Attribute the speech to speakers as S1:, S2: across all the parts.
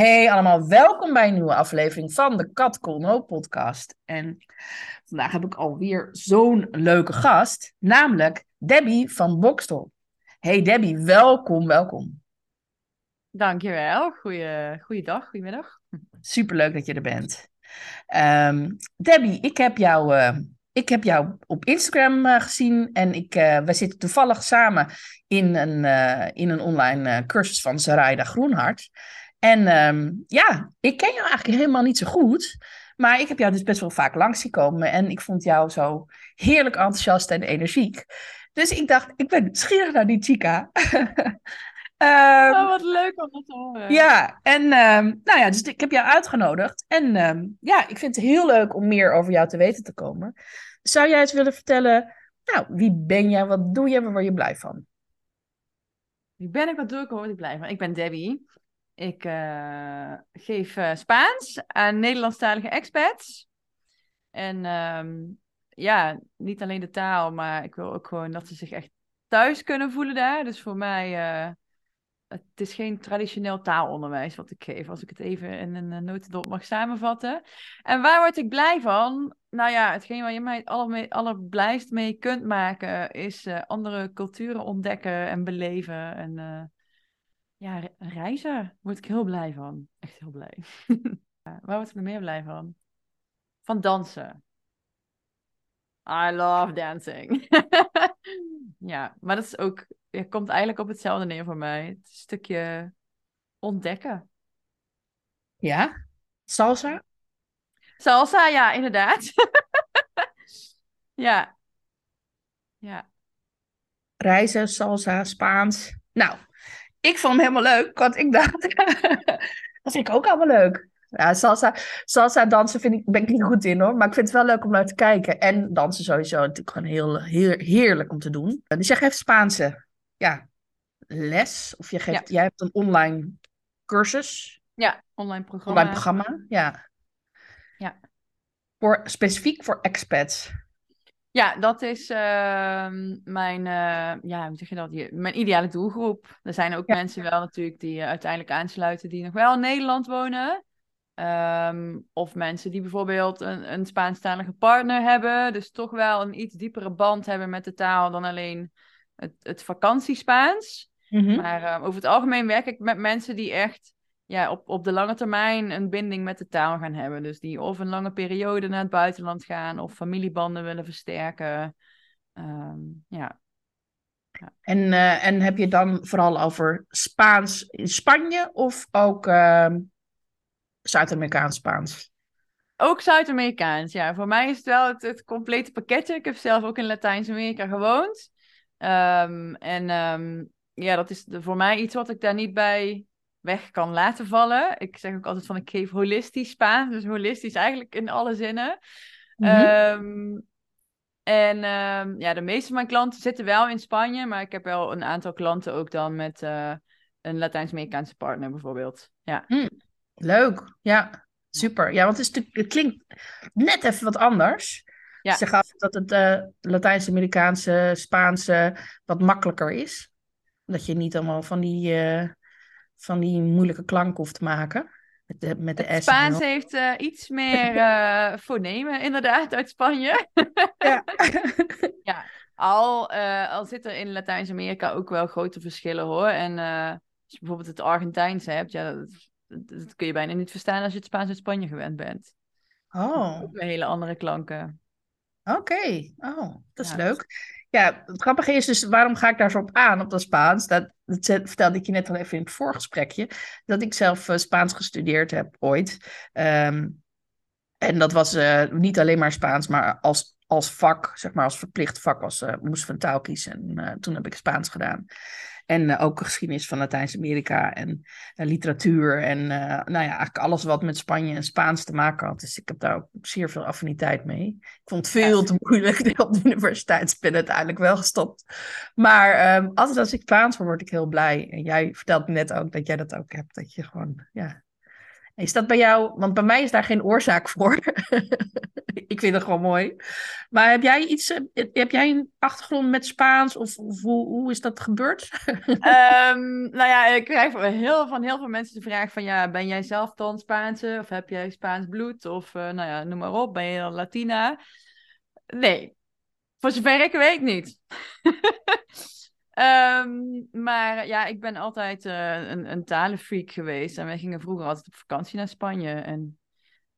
S1: Hey allemaal, welkom bij een nieuwe aflevering van de Kat Colno podcast. En vandaag heb ik alweer zo'n leuke gast, namelijk Debbie van Bokstel. Hey Debbie, welkom, welkom.
S2: Dankjewel, goeie, goeiedag, goedemiddag.
S1: Superleuk dat je er bent. Um, Debbie, ik heb jou, uh, ik heb jou op Instagram uh, gezien en ik, uh, we zitten toevallig samen in een, in een online cursus van Sarayda Groenhart. En um, ja, ik ken jou eigenlijk helemaal niet zo goed. Maar ik heb jou dus best wel vaak langs gekomen. En ik vond jou zo heerlijk enthousiast en energiek. Dus ik dacht, ik ben nieuwsgierig naar die chica.
S2: um, oh, wat leuk om dat te horen.
S1: Ja, en um, nou ja, dus ik heb jou uitgenodigd. En ja, ik vind het heel leuk om meer over jou te weten te komen. Zou jij eens willen vertellen, nou, wie ben jij, wat doe je, waar word je blij van?
S2: Wie ben ik, wat doe ik, waar word ik blij van? Ik ben Debbie. Ik uh, geef uh, Spaans aan Nederlandstalige expats. En um, ja, niet alleen de taal, maar ik wil ook gewoon dat ze zich echt thuis kunnen voelen daar. Dus voor mij, uh, het is geen traditioneel taalonderwijs wat ik geef, als ik het even in een notendop mag samenvatten. En waar word ik blij van? Nou ja, hetgeen waar je mij het allerblijst mee kunt maken, is andere culturen ontdekken en beleven. En ja, reizen word ik heel blij van. Echt heel blij. Waar word ik nog meer blij van? Van dansen. I love dancing. ja, maar dat is ook, komt eigenlijk op hetzelfde neer voor mij. Het stukje ontdekken.
S1: Ja? Salsa?
S2: Salsa, ja, inderdaad. ja. Ja.
S1: Reizen, salsa, Spaans. Nou, ik vond hem helemaal leuk, want ik dacht, dat vind ik ook allemaal leuk. Ja, salsa, salsa dansen vind ik, ben ik niet goed in hoor, maar ik vind het wel leuk om naar te kijken. En dansen sowieso, natuurlijk gewoon heel, heel heerlijk om te doen. Dus jij geeft Spaanse ja, les, of je geeft, jij hebt een online cursus.
S2: Ja, online programma.
S1: Online programma, ja.
S2: Ja.
S1: Voor, specifiek voor expats.
S2: Ja, dat is uh, mijn, uh, ja, hoe zeg je dat? Mijn ideale doelgroep. Er zijn ook mensen wel natuurlijk die uh, uiteindelijk aansluiten die nog wel in Nederland wonen. Um, of mensen die bijvoorbeeld een, een Spaanstalige partner hebben. Dus toch wel een iets diepere band hebben met de taal dan alleen het, het vakantiespaans. Mm -hmm. Maar ehm, over het algemeen werk ik met mensen die echt ja, op, op de lange termijn een binding met de taal gaan hebben. Dus die of een lange periode naar het buitenland gaan of familiebanden willen versterken. Um, ja.
S1: ja. En, uh, en heb je dan vooral over Spaans in Spanje of ook uh, Zuid-Amerikaans Spaans?
S2: Ook Zuid-Amerikaans, ja. Voor mij is het wel het, het, complete pakketje. Ik heb zelf ook in Latijns-Amerika gewoond. Um, en um, ja, dat is voor mij iets wat ik daar niet bij weg kan laten vallen. Ik zeg ook altijd van ik geef holistisch Spaans, dus holistisch eigenlijk in alle zinnen. Mm -hmm. um, en um, ja, de meeste van mijn klanten zitten wel in Spanje, maar ik heb wel een aantal klanten ook dan met uh, een Latijns-Amerikaanse partner bijvoorbeeld. Ja.
S1: Mm, leuk, ja, super. Ja, want het, is het klinkt net even wat anders. Ja. Zeg af dat het uh, Latijns-Amerikaanse, Spaanse wat makkelijker is. Dat je niet allemaal van die uh, van die moeilijke klank hoeft te maken. Met de, met de
S2: het Spaans heeft uh, iets meer uh, fonemen, inderdaad, uit Spanje. ja. ja, al, uh, al zit er in Latijns-Amerika ook wel grote verschillen hoor. En als je bijvoorbeeld het Argentijnse hebt, ja, dat, dat, kun je bijna niet verstaan als je het Spaans uit Spanje gewend bent.
S1: Oh.
S2: Ook hele andere klanken.
S1: Oké, okay. oh, dat is ja, leuk. Ja, het grappige is dus, waarom ga ik daar zo op aan, op dat Spaans? Dat, dat vertelde ik je net al even in het voorgesprekje. Dat ik zelf uh, Spaans gestudeerd heb ooit. Um, En dat was uh, niet alleen maar Spaans, maar als, als vak, zeg maar als verplicht vak was, uh, moest van taal kiezen. En toen heb ik Spaans gedaan. En ook geschiedenis van Latijns-Amerika en literatuur. En nou ja, eigenlijk alles wat met Spanje en Spaans te maken had. Dus ik heb daar ook zeer veel affiniteit mee. Ik vond het veel ja. te moeilijk op de universiteit. ben uiteindelijk wel gestopt. Maar um, altijd als ik Spaans hoor, word ik heel blij. En jij vertelt net ook dat jij dat ook hebt. Dat je gewoon, ja, is dat bij jou, want bij mij is daar geen oorzaak voor. ik vind het gewoon mooi. Maar heb jij iets, eh, heb jij een achtergrond met Spaans of, of hoe, hoe is dat gebeurd?
S2: um, nou ja, ik krijg heel, van heel veel mensen de vraag van ja, ben jij zelf dan Spaanse of heb jij Spaans bloed of uh, nou ja, noem maar op, ben je Latina? Nee, voor zover ik weet niet. Um, maar ja, ik ben altijd uh, een, een talenfreak geweest. En wij gingen vroeger altijd op vakantie naar Spanje. En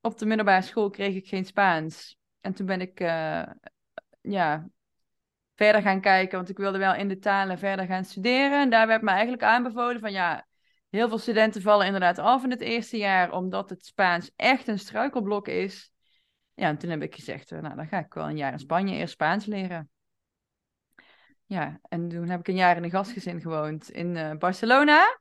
S2: op de middelbare school kreeg ik geen Spaans. En toen ben ik uh, ja, verder gaan kijken, want ik wilde wel in de talen verder gaan studeren. En daar werd me eigenlijk aanbevolen van ja, heel veel studenten vallen inderdaad af in het eerste jaar, omdat het Spaans echt een struikelblok is. Ja, en toen heb ik gezegd, nou dan ga ik wel een jaar in Spanje eerst Spaans leren. Ja, en toen heb ik een jaar in een gastgezin gewoond in uh, Barcelona.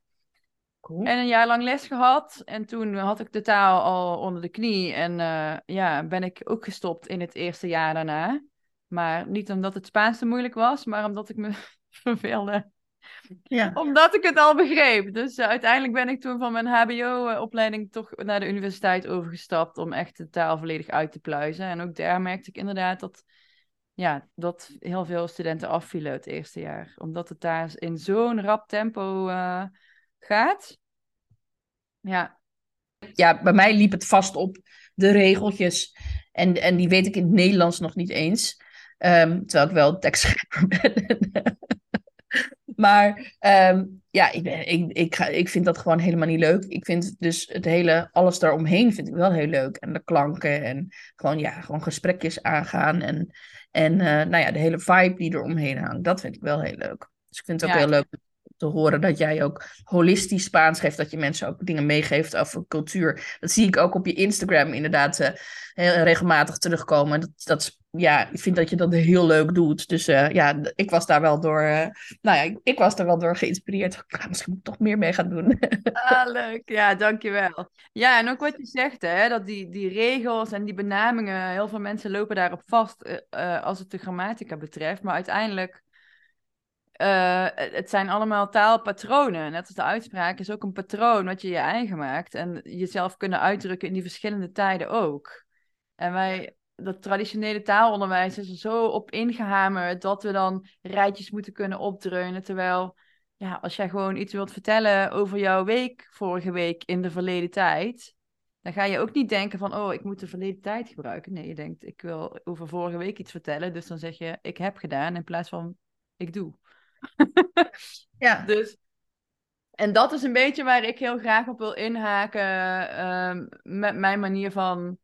S2: Cool. En een jaar lang les gehad. En toen had ik de taal al onder de knie. En uh, ja, ben ik ook gestopt in het eerste jaar daarna. Maar niet omdat het Spaans te moeilijk was, maar omdat ik me verveelde. Ja. Omdat ik het al begreep. Dus uh, uiteindelijk ben ik toen van mijn HBO-opleiding toch naar de universiteit overgestapt om echt de taal volledig uit te pluizen. En ook daar merkte ik inderdaad dat ja, dat heel veel studenten afvielen het eerste jaar. Omdat het daar in zo'n rap tempo uh, gaat. Ja.
S1: Ja, bij mij liep het vast op de regeltjes. En, en die weet ik in het Nederlands nog niet eens. Um, terwijl ik wel tekstschrijver ben. maar um, ja, ik, ik, ik, ga, ik vind dat gewoon helemaal niet leuk. Ik vind dus het hele, alles daaromheen vind ik wel heel leuk. En de klanken en gewoon, ja, gewoon gesprekjes aangaan. En en uh, nou ja, de hele vibe die er omheen hangt, dat vind ik wel heel leuk. Dus ik vind het ook ja. heel leuk te horen dat jij ook holistisch Spaans geeft. Dat je mensen ook dingen meegeeft over cultuur. Dat zie ik ook op je Instagram inderdaad uh, heel regelmatig terugkomen. Dat, dat, ja, ik vind dat je dat heel leuk doet. Dus uh, ja, ik was daar wel door, uh, nou ja, ik, ik, was daar wel door geïnspireerd. Ik ga misschien toch meer mee gaan doen.
S2: ah, leuk. Ja, dankjewel. Ja, en ook wat je zegt, hè, dat die, die regels en die benamingen, heel veel mensen lopen daarop vast als het de grammatica betreft. Maar uiteindelijk uh, het zijn allemaal taalpatronen. Net als de uitspraak is ook een patroon wat je je eigen maakt. En jezelf kunnen uitdrukken in die verschillende tijden ook. En wij, dat traditionele taalonderwijs is er zo op ingehamerd dat we dan rijtjes moeten kunnen opdreunen. Terwijl, ja, als jij gewoon iets wilt vertellen over jouw week vorige week in de verleden tijd, dan ga je ook niet denken van, oh, ik moet de verleden tijd gebruiken. Nee, je denkt, ik wil over vorige week iets vertellen. Dus dan zeg je, ik heb gedaan in plaats van, ik doe. ja. Dus, en dat is een beetje waar ik heel graag op wil inhaken uh, met mijn manier van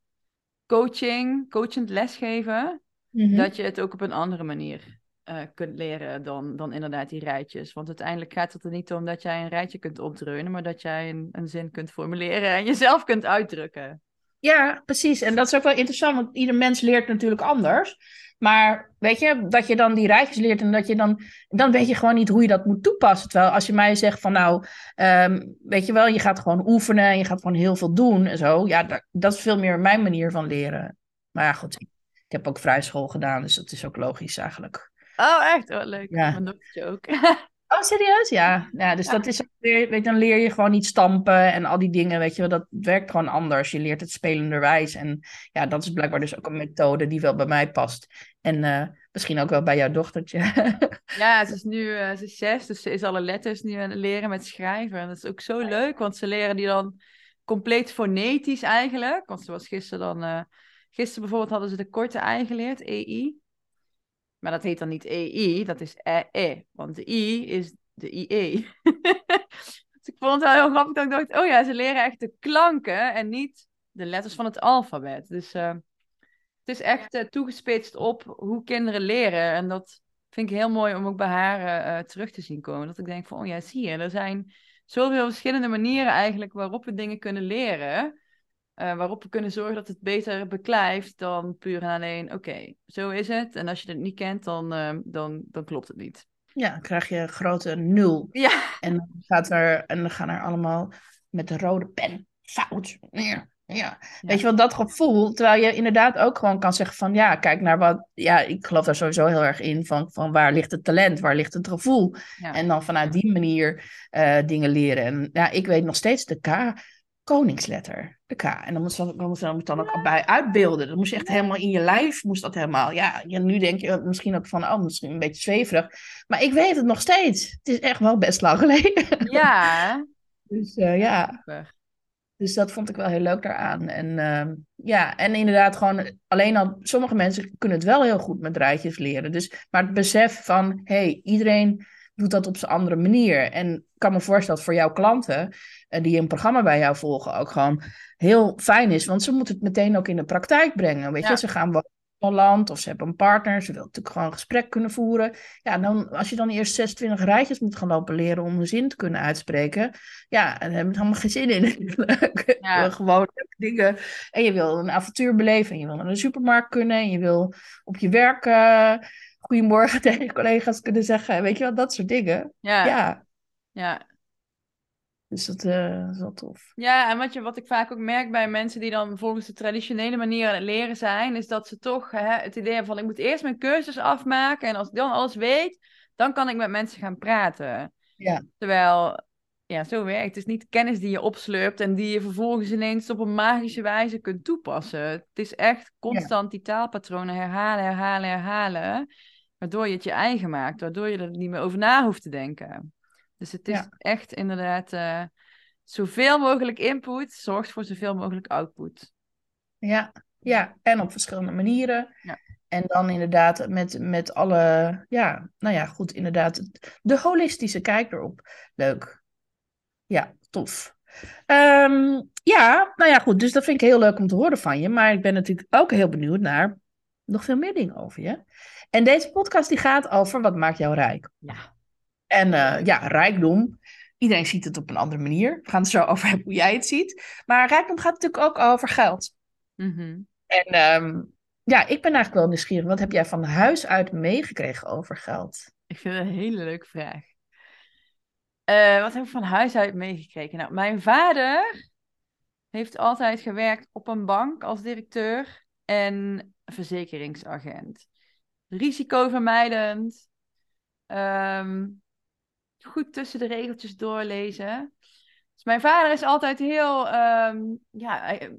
S2: coaching, coachend lesgeven. Mm Dat je het ook op een andere manier uh, kunt leren dan, dan inderdaad die rijtjes. Want uiteindelijk gaat het er niet om dat jij een rijtje kunt opdreunen, maar dat jij een, een zin kunt formuleren en jezelf kunt uitdrukken.
S1: Ja, precies. En dat is ook wel interessant, want ieder mens leert natuurlijk anders. Maar weet je, dat je dan die rijtjes leert en dat je dan, dan weet je gewoon niet hoe je dat moet toepassen. Terwijl als je mij zegt van nou, um, weet je wel, je gaat gewoon oefenen en je gaat gewoon heel veel doen en zo. Ja, dat, dat is veel meer mijn manier van leren. Maar ja, goed, ik, ik heb ook vrijschool gedaan, dus dat is ook logisch eigenlijk.
S2: Oh, echt? Oh, leuk. Ja. Mijn dochtertje ook.
S1: Oh, serieus? Ja. ja dus dat is weer, weet, dan leer je gewoon niet stampen en al die dingen, weet je wel, dat werkt gewoon anders. Je leert het spelenderwijs en ja, dat is blijkbaar dus ook een methode die wel bij mij past. En uh, misschien ook wel bij jouw dochtertje.
S2: ja, ze is nu uh, ze is zes, dus ze is alle letters nu aan het leren met schrijven. En dat is ook zo leuk, want ze leren die dan compleet fonetisch eigenlijk. Want ze was gisteren dan, uh, gisteren bijvoorbeeld hadden ze de korte ei geleerd, EI. Maar dat heet dan niet EI, dat is EE. Want de I is de IE. dus ik vond het wel heel grappig dat ik dacht, oh ja, ze leren echt de klanken en niet de letters van het alfabet. Dus uh, het is echt uh, toegespitst op hoe kinderen leren. En dat vind ik heel mooi om ook bij haar uh, terug te zien komen. Dat ik denk van, oh ja, zie je, er zijn zoveel verschillende manieren eigenlijk waarop we dingen kunnen leren. Eh, waarop we kunnen zorgen dat het beter beklijft dan puur en alleen, oké, zo is het. En als je het niet kent, dan, eh, dan, dan klopt het niet.
S1: Ja, dan krijg je een grote nul.
S2: Ja,
S1: En dan, gaat er, en dan gaan er allemaal met de rode pen fout. Ja, ja. Weet je wel, dat gevoel. Terwijl je inderdaad ook gewoon kan zeggen van ja, kijk naar wat. Ja, ik geloof daar sowieso heel erg in. Van, van waar ligt het talent, waar ligt het gevoel.
S2: ja.
S1: En dan vanuit die manier eh, dingen leren. En ja, ik weet nog steeds de K, koningsletter. De K. En dan moest dan, dan, moest dan, dan ook bij uitbeelden. Dat moest je echt helemaal in je lijf, moest dat helemaal. Ja, ja, nu denk je misschien ook van, oh, misschien een beetje zweverig. Maar ik weet het nog steeds. Het is echt wel best lang geleden.
S2: ja.
S1: Dus eh, ja, dus dat vond ik wel heel leuk daaraan. En ehm, ja, en inderdaad gewoon, alleen al, sommige mensen kunnen het wel heel goed met rijtjes leren. Dus, maar het besef van, hey, iedereen doet dat op zijn andere manier. En ik kan me voorstellen dat voor jouw klanten, eh, die een programma bij jou volgen, ook gewoon heel fijn is. Want ze moeten het meteen ook in de praktijk brengen. Weet
S2: Ja.
S1: je, ze gaan wel naar een land of ze hebben een partner, ze willen natuurlijk gewoon een gesprek kunnen voeren. Ja, dan, als je dan eerst 26 rijtjes moet gaan lopen leren om een zin te kunnen uitspreken, ja, dan heb je helemaal geen zin in.
S2: Ja.
S1: Gewoon leuke dingen. En je wil een avontuur beleven. En je wil naar de supermarkt kunnen. En je wil op je werk goedemorgen tegen je collega's kunnen zeggen. Weet je wel, dat soort dingen.
S2: Ja,
S1: Ja, dus dat, eh, dat is wel tof.
S2: Ja, en wat, je, wat ik vaak ook merk bij mensen die dan volgens de traditionele manier aan het leren zijn, is dat ze toch hè, het idee hebben van ik moet eerst mijn cursus afmaken en als ik dan alles weet, dan kan ik met mensen gaan praten.
S1: Ja.
S2: Terwijl, ja, zo werkt het. is niet kennis die je opslurpt en die je vervolgens ineens op een magische wijze kunt toepassen. Het is echt constant die taalpatronen herhalen, herhalen, herhalen, waardoor je het je eigen maakt, waardoor je er niet meer over na hoeft te denken. Dus het is
S1: Ja.
S2: echt inderdaad eh, zoveel mogelijk input zorgt voor zoveel mogelijk output.
S1: Ja, ja, en op verschillende manieren.
S2: Ja.
S1: En dan inderdaad met, met alle, ja, nou ja, goed, inderdaad, de holistische kijk erop. Leuk. Ja, tof. Ehm, ja, nou ja, goed, dus dat vind ik heel leuk om te horen van je. Maar ik ben natuurlijk ook heel benieuwd naar nog veel meer dingen over je. En deze podcast die gaat over wat maakt jou rijk.
S2: Ja.
S1: En eh, ja, rijkdom. Iedereen ziet het op een andere manier. We gaan het zo over hebben hoe jij het ziet. Maar rijkdom gaat natuurlijk ook over geld.
S2: Mhm.
S1: En ehm, ja, ik ben eigenlijk wel nieuwsgierig. Wat heb jij van huis uit meegekregen over geld?
S2: Ik vind het een hele leuke vraag. Eh, wat heb ik van huis uit meegekregen? Nou, mijn vader heeft altijd gewerkt op een bank als directeur en verzekeringsagent. Risicovermijdend. Ehm, goed tussen de regeltjes doorlezen. Dus mijn vader is altijd heel ehm, ja, eh,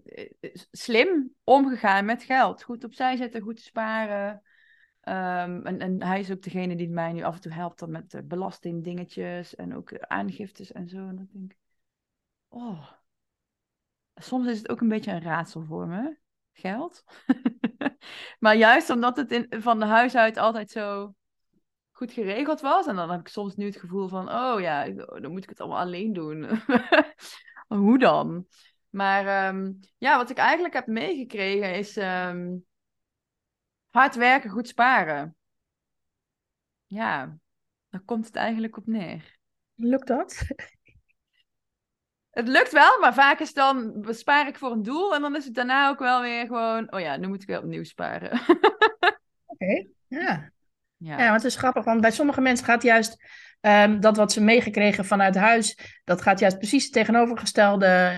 S2: eh, slim omgegaan met geld. Goed opzij zetten, goed sparen. Ehm, en, hij is ook degene die mij nu af en toe helpt dan met de belastingdingetjes en ook eh, aangiftes en zo. En dan denk ik, oh, soms is het ook een beetje een raadsel voor me, geld. maar juist omdat het in, van de huis uit altijd zo goed geregeld was. En dan heb ik soms nu het gevoel van, oh ja, dan moet ik het allemaal alleen doen. Hoe dan? Maar ehm, ja, wat ik eigenlijk heb meegekregen is ehm, hard werken, goed sparen. Ja, daar komt het eigenlijk op neer.
S1: Lukt dat?
S2: Het lukt wel, maar vaak is dan bespaar ik voor een doel en dan is het daarna ook wel weer gewoon, oh ja, nu moet ik weer opnieuw sparen.
S1: Oké, ja.
S2: ja.
S1: Ja, want het is grappig, want bij sommige mensen gaat juist ehm, dat wat ze meegekregen vanuit huis, dat gaat juist precies het tegenovergestelde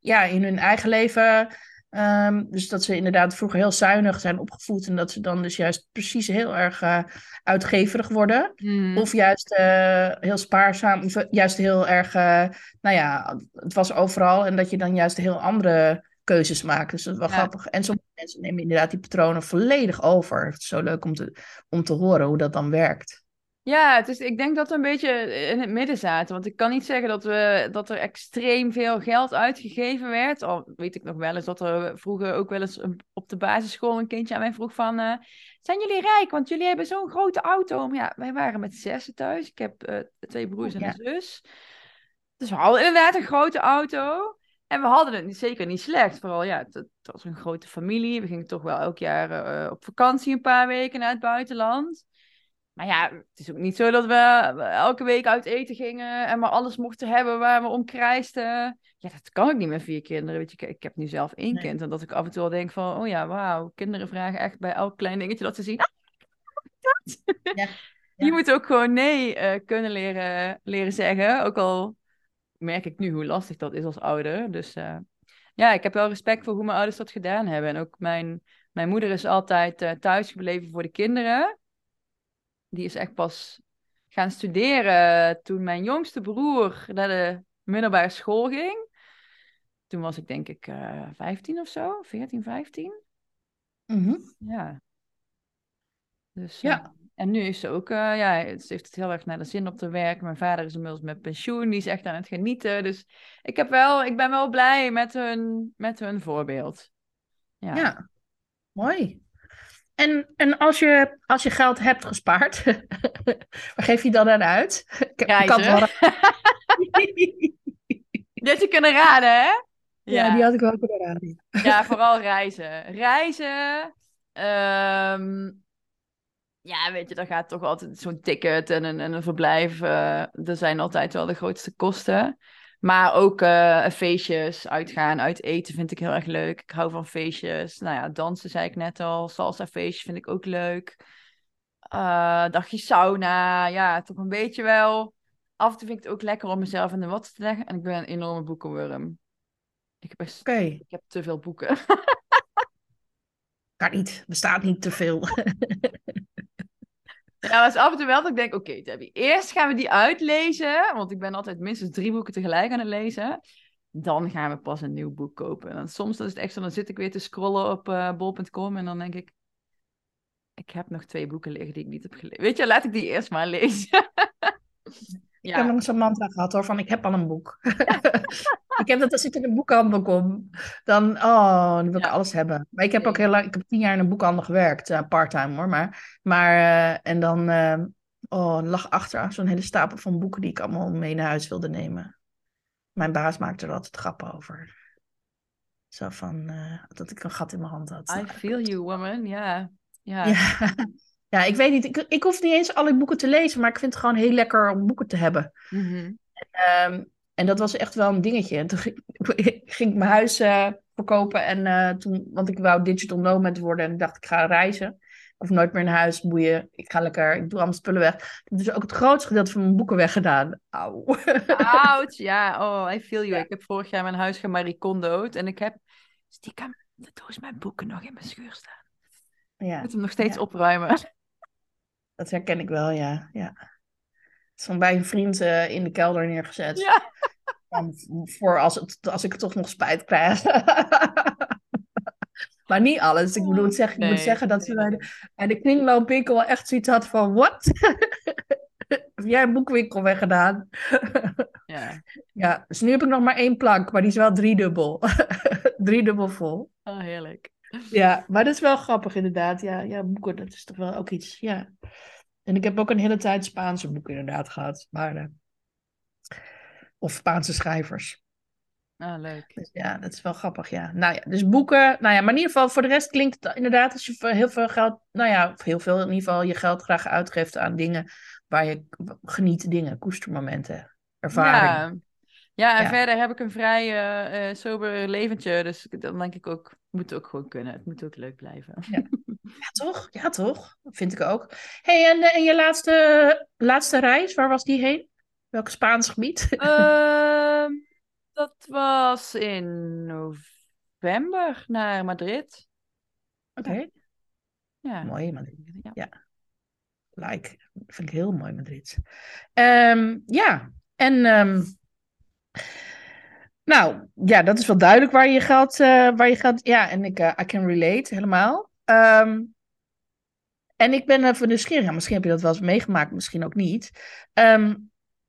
S1: ja, in hun eigen leven. Ehm, dus dat ze inderdaad vroeger heel zuinig zijn opgevoed en dat ze dan dus juist precies heel erg eh, uitgeverig worden.
S2: Mhm.
S1: Of juist eh, heel spaarzaam, of juist heel erg, eh, nou ja, het was overal en dat je dan juist heel andere keuzes maakt. Dus dat is wel
S2: Ja.
S1: grappig. En sommige mensen nemen inderdaad die patronen volledig over. Het is zo leuk om te, om te horen hoe dat dan werkt.
S2: Ja, het is, ik denk dat we een beetje in het midden zaten. Want ik kan niet zeggen dat, we, dat er extreem veel geld uitgegeven werd. Al weet ik nog wel eens dat er vroeger ook wel eens een- op de basisschool een kindje aan mij vroeg van... eh, zijn jullie rijk? Want jullie hebben zo'n grote auto. Maar ja, wij waren met zessen thuis. Ik heb eh, twee broers en
S1: Ja.
S2: een zus. Dus we hadden inderdaad een grote auto. En we hadden het zeker niet slecht. Vooral, ja, het, het was een grote familie. We gingen toch wel elk jaar eh, op vakantie een paar weken naar het buitenland. Maar ja, het is ook niet zo dat we elke week uit eten gingen en maar alles mochten hebben waar we om krijsten. Ja, dat kan ik niet met vier kinderen. Weet je, ik heb nu zelf één
S1: Nee.
S2: kind en dat ik af en toe al denk van, oh ja, wauw, kinderen vragen echt bij elk klein dingetje dat ze zien. "Ah, dat."
S1: Ja,
S2: Je moet ook gewoon nee eh, kunnen leren, leren zeggen. Ook al merk ik nu hoe lastig dat is als ouder. Dus eh, ja, ik heb wel respect voor hoe mijn ouders dat gedaan hebben. En ook mijn, mijn moeder is altijd eh, thuis gebleven voor de kinderen. Die is echt pas gaan studeren toen mijn jongste broer naar de middelbare school ging. Toen was ik denk ik eh 15 of zo, 14, 15.
S1: Mhm.
S2: Ja. Dus,
S1: Ja.
S2: eh, en nu is ze ook, eh, ja, ze heeft het heel erg naar de zin op te werken. Mijn vader is inmiddels met pensioen, die is echt aan het genieten. Dus ik, heb wel, ik ben wel blij met hun, met hun voorbeeld. Ja.
S1: Ja, mooi. En, en als, je, als je geld hebt gespaard, waar geef je dan aan uit?
S2: Reizen. Dit je kunnen raden, hè?
S1: ja, die had ik wel kunnen raden.
S2: Ja, vooral reizen. Reizen. ehm, ja, weet je, dan gaat toch altijd zo'n ticket en een, en een verblijf. eh er zijn altijd wel de grootste kosten. Maar ook eh, feestjes, uitgaan, uit eten vind ik heel erg leuk. Ik hou van feestjes. Nou ja, dansen zei ik net al. Salsa feestjes vind ik ook leuk. Eh, dagje sauna. Ja, toch een beetje wel. Af en toe vind ik het ook lekker om mezelf in de wat te leggen. En ik ben een enorme boekenworm. Ik heb
S1: Oké,
S2: ik heb te veel boeken.
S1: kan niet. Bestaat niet te veel.
S2: Ja, is af en toe wel dat ik denk, oké Debbie, eerst gaan we die uitlezen, want ik ben altijd minstens drie boeken tegelijk aan het lezen. Dan gaan we pas een nieuw boek kopen. En dan, soms dan is het echt zo, dan zit ik weer te scrollen op eh, bol.com en dan denk ik, ik heb nog twee boeken liggen die ik niet heb gelezen. Weet je, laat ik die eerst maar lezen.
S1: Ik heb
S2: ja,
S1: nog zo'n mantra gehad hoor, van ik heb al een boek. ik heb dat als ik in een boekhandel kom, dan, oh, dan wil ik
S2: Ja.
S1: alles hebben. Maar ik heb ook heel lang, ik heb tien jaar in een boekhandel gewerkt, eh, parttime hoor. Maar, maar eh, en dan, eh, oh, lag achter zo'n hele stapel van boeken die ik allemaal mee naar huis wilde nemen. Mijn baas maakte er altijd grappen over. Zo van, dat ik een gat in mijn hand had.
S2: I feel you, woman. Ja, ja.
S1: Ja. ja, ik weet niet. Ik, ik hoef niet eens alle boeken te lezen, maar ik vind het gewoon heel lekker om boeken te hebben. Ehm, en dat was echt wel een dingetje. En toen ging, ging ik mijn huis eh, verkopen. En, eh, toen, want ik wou digital nomad worden. En ik dacht, ik ga reizen. Ik hoef nooit meer naar huis, boeien. Ik ga lekker, ik doe allemaal spullen weg. Ik heb dus ook het grootste gedeelte van mijn boeken weggedaan. Auw.
S2: Ouch, ja. Oh, I feel you. Ik heb vorig jaar mijn huis gemaricondood en ik heb stiekem de doos met boeken nog in mijn schuur staan. Ik
S1: ja,
S2: moet hem nog steeds
S1: Ja.
S2: opruimen.
S1: dat herken ik wel, ja. ja. Het van bij een vriend eh, in de kelder neergezet.
S2: Ja.
S1: Voor als, het, als ik toch nog spijt krijg. maar niet alles. Ik, bedoel, het zeg, ik
S2: Nee,
S1: moet zeggen dat ze bij de, bij de kringloopwinkel wel echt zoiets had van... Wat? Heb jij een boekwinkel weggedaan?
S2: Ja.
S1: ja, dus nu heb ik nog maar één plank, maar die is wel driedubbel. driedubbel vol.
S2: Oh, heerlijk.
S1: Ja, maar dat is wel grappig inderdaad. Ja, ja, boeken, dat is toch wel ook iets. Ja. En ik heb ook een hele tijd Spaanse boeken inderdaad gehad. Maar, eh, of Spaanse schrijvers.
S2: Oh, leuk.
S1: Dus ja, dat is wel grappig, ja. Nou ja, dus boeken. Nou ja, maar in ieder geval, voor de rest klinkt het inderdaad als je heel veel geld, nou ja, of heel veel in ieder geval, je geld graag uitgeeft aan dingen waar je geniet, dingen, koestermomenten, ervaring.
S2: Ja. ja, en
S1: Ja.
S2: verder heb ik een vrij eh, eh, sober leventje. Dus dan denk ik ook, het moet ook gewoon kunnen. Het moet ook leuk blijven.
S1: Ja, toch? Ja, toch? Vind ik ook. hey, en, eh, en je laatste, laatste reis, waar was die heen? Welk Spaans gebied?
S2: Ehm, dat was in november naar Madrid.
S1: Oké,
S2: Ja.
S1: mooi, Madrid.
S2: Ja.
S1: Ja. Like, vind ik heel mooi, Madrid. Ehm, ja, en ehm, nou, ja, dat is wel duidelijk waar je geld, eh, waar je geld, ja, en ik, eh, I can relate helemaal. Ehm, en ik ben even nieuwsgierig, misschien heb je dat wel eens meegemaakt, misschien ook niet. Ehm,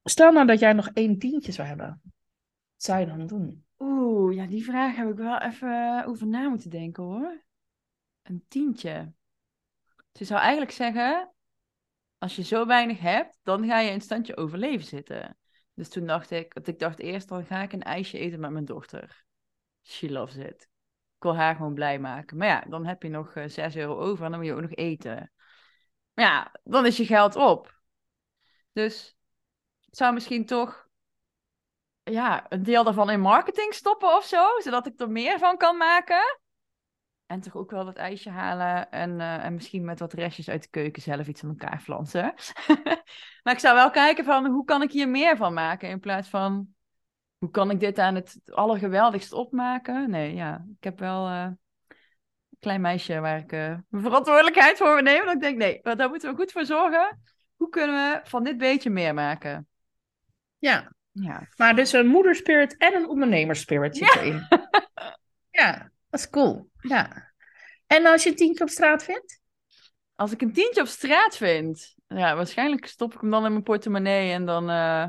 S1: stel nou dat jij nog één tientje zou hebben. Wat zou je dan doen?
S2: Oeh, ja, die vraag heb ik wel even over na moeten denken hoor. Een tientje. Ze zou eigenlijk zeggen, als je zo weinig hebt, dan ga je in standje overleven zitten. Dus toen dacht ik, want ik dacht eerst, dan ga ik een ijsje eten met mijn dochter. She loves it. Ik wil haar gewoon blij maken. Maar ja, dan heb je nog eh, 6 euro over en dan moet je ook nog eten. Maar ja, dan is je geld op. Dus ik zou misschien toch ja, een deel daarvan in marketing stoppen of zo, zodat ik er meer van kan maken. En toch ook wel dat ijsje halen en, eh, en misschien met wat restjes uit de keuken zelf iets aan elkaar flansen. maar ik zou wel kijken van hoe kan ik hier meer van maken in plaats van hoe kan ik dit aan het allergeweldigst opmaken. Nee, ja, ik heb wel eh, een klein meisje waar ik uh, mijn verantwoordelijkheid voor neem. Dat ik denk, nee, daar moeten we goed voor zorgen. Hoe kunnen we van dit beetje meer maken?
S1: Ja,
S2: Ja,
S1: maar dus een moederspirit en een ondernemerspirit zit
S2: Ja.
S1: erin. Ja, dat is cool. Ja. En als je een tientje op straat vindt?
S2: als ik een tientje op straat vind, ja, waarschijnlijk stop ik hem dan in mijn portemonnee en dan, eh,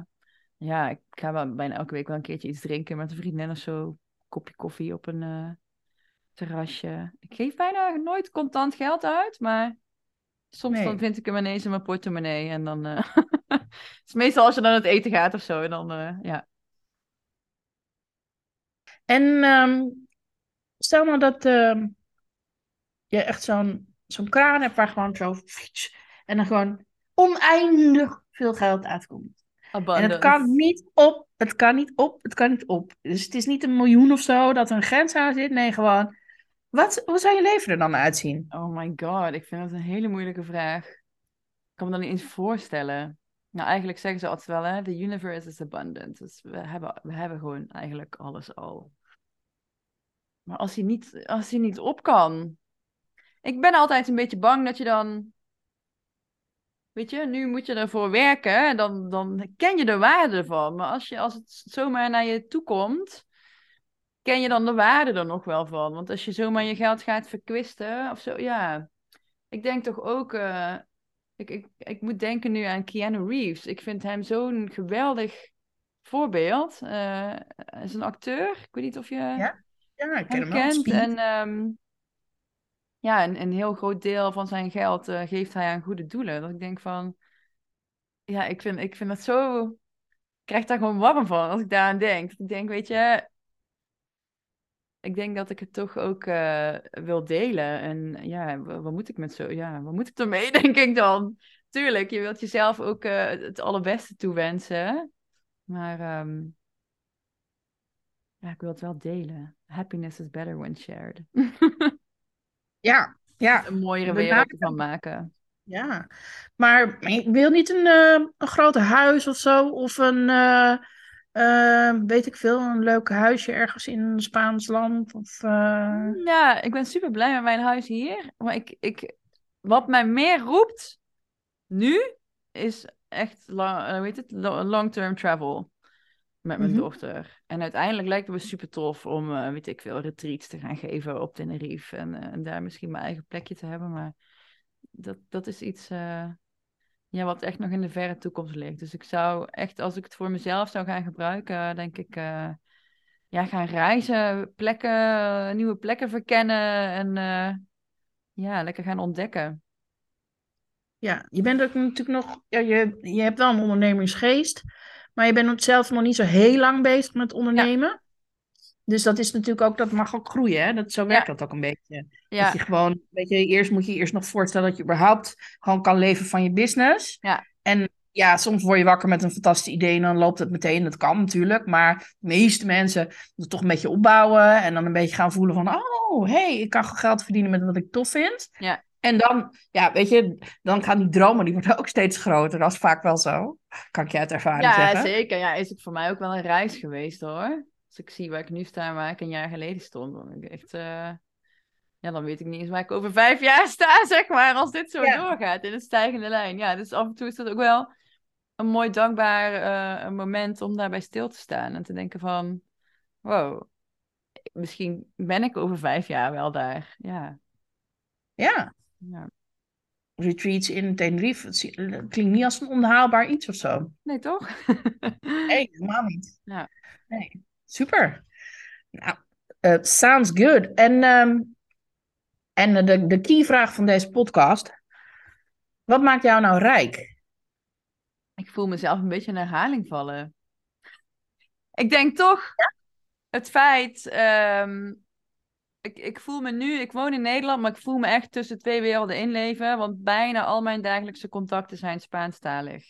S2: ja, ik ga wel bijna elke week wel een keertje iets drinken met een vriendin of zo. Een kopje koffie op een eh, terrasje. Ik geef bijna nooit contant geld uit, maar soms
S1: Nee.
S2: dan vind ik hem ineens in mijn portemonnee en dan, eh, het is meestal als je dan het eten gaat of zo, en dan, ja.
S1: En ehm, stel nou dat ehm, je echt zo'n zo'n kraan hebt waar gewoon zo... En dan gewoon oneindig veel geld uitkomt. En het
S2: Abundance.
S1: kan niet op, het kan niet op, het kan niet op. Dus het is niet een miljoen of zo dat er een grens aan zit. Nee, gewoon... Wat, hoe zou je leven er dan uitzien?
S2: Oh my god, ik vind dat een hele moeilijke vraag. Ik kan me dat niet eens voorstellen. Nou, eigenlijk zeggen ze altijd wel, hè, the universe is abundant. Dus we hebben, we hebben gewoon eigenlijk alles al. Maar als hij niet, als hij niet op kan. Ik ben altijd een beetje bang dat je dan. Weet je, nu moet je ervoor werken. En dan, dan ken je de waarde ervan. Maar als, je, als het zomaar naar je toe komt. Ken je dan de waarde er nog wel van? Want als je zomaar je geld gaat verkwisten of zo, ja. Ik denk toch ook. eh, ik, ik, ik moet denken nu aan Keanu Reeves. Ik vind hem zo'n geweldig voorbeeld. Eh, hij is een acteur. Ik weet niet of je
S1: Ja, Ja, ik ken
S2: hem
S1: hem.
S2: En ehm, ja, een, een heel groot deel van zijn geld eh, geeft hij aan goede doelen. Dat ik denk van, ja, ik vind, ik vind dat zo. Ik krijg daar gewoon warm van als ik daaraan denk. Ik denk, weet je, ik denk dat ik het toch ook eh, wil delen. En ja, wa- wat moet ik met zo? Ja, wat moet ik ermee, denk ik dan? Tuurlijk, je wilt jezelf ook eh, het allerbeste toewensen. Maar ehm, ja, ik wil het wel delen. Happiness is better when shared.
S1: Ja, ja,
S2: Een mooiere
S1: We
S2: wereld
S1: maken
S2: van maken.
S1: ja. Maar ik wil niet een, eh, een groot huis of zo. Of een, eh, eh, weet ik veel, een leuk huisje ergens in een Spaans land. Of,
S2: Ja, ik ben super blij met mijn huis hier. Maar ik, ik, wat mij meer roept nu is echt lang, heet het? Lo- long-term travel met mijn
S1: Mhm.
S2: dochter. En uiteindelijk lijkt het me super tof om, eh, weet ik veel, retreats te gaan geven op Tenerife. En, eh, en daar misschien mijn eigen plekje te hebben. Maar dat, dat is iets eh, ja, wat echt nog in de verre toekomst ligt. Dus ik zou echt, als ik het voor mezelf zou gaan gebruiken, denk ik... ja, gaan reizen, plekken, nieuwe plekken verkennen en ja, lekker gaan ontdekken.
S1: ja, je bent ook natuurlijk nog, ja, je, je hebt wel een ondernemingsgeest. Maar je bent zelf nog niet zo heel lang bezig met ondernemen. Dus dat is natuurlijk ook, dat mag ook groeien. Hè? Dat, zo werkt dat ook een beetje.
S2: Ja,
S1: Dat je gewoon, weet je, eerst moet je eerst nog voorstellen dat je überhaupt gewoon kan leven van je business.
S2: Ja.
S1: En ja, soms word je wakker met een fantastisch idee en dan loopt het meteen. Dat kan natuurlijk, maar de meeste mensen het toch een beetje opbouwen en dan een beetje gaan voelen van, oh, hey, ik kan geld verdienen met wat ik tof vind.
S2: Ja.
S1: En dan, ja, weet je, dan gaan die dromen, die worden ook steeds groter. Dat is vaak wel zo. Kan ik je uit ervaring
S2: ja
S1: zeggen.
S2: zeker. Ja, is het voor mij ook wel een reis geweest hoor. Als ik zie waar ik nu sta en waar ik een jaar geleden stond, dan ik echt, eh, ja, dan weet ik niet eens waar ik over vijf jaar sta, zeg maar, als dit zo
S1: Ja.
S2: doorgaat in een stijgende lijn. Ja, dus af en toe is dat ook wel een mooi dankbaar eh, moment om daarbij stil te staan en te denken van, wow, misschien ben ik over vijf jaar wel daar. Ja.
S1: Ja,
S2: ja.
S1: retreats in Tenerife, het klinkt niet als een onhaalbaar iets of zo.
S2: Nee, toch?
S1: Nee, helemaal niet.
S2: Ja.
S1: Nee. Super. Nou, eh, sounds good. En, ehm, en de, de keyvraag van deze podcast. Wat maakt jou nou rijk?
S2: Ik voel mezelf een beetje in herhaling vallen. Ik denk toch het feit. ehm, ik, ik voel me nu, ik woon in Nederland, maar ik voel me echt tussen twee werelden inleven. Want bijna al mijn dagelijkse contacten zijn Spaanstalig.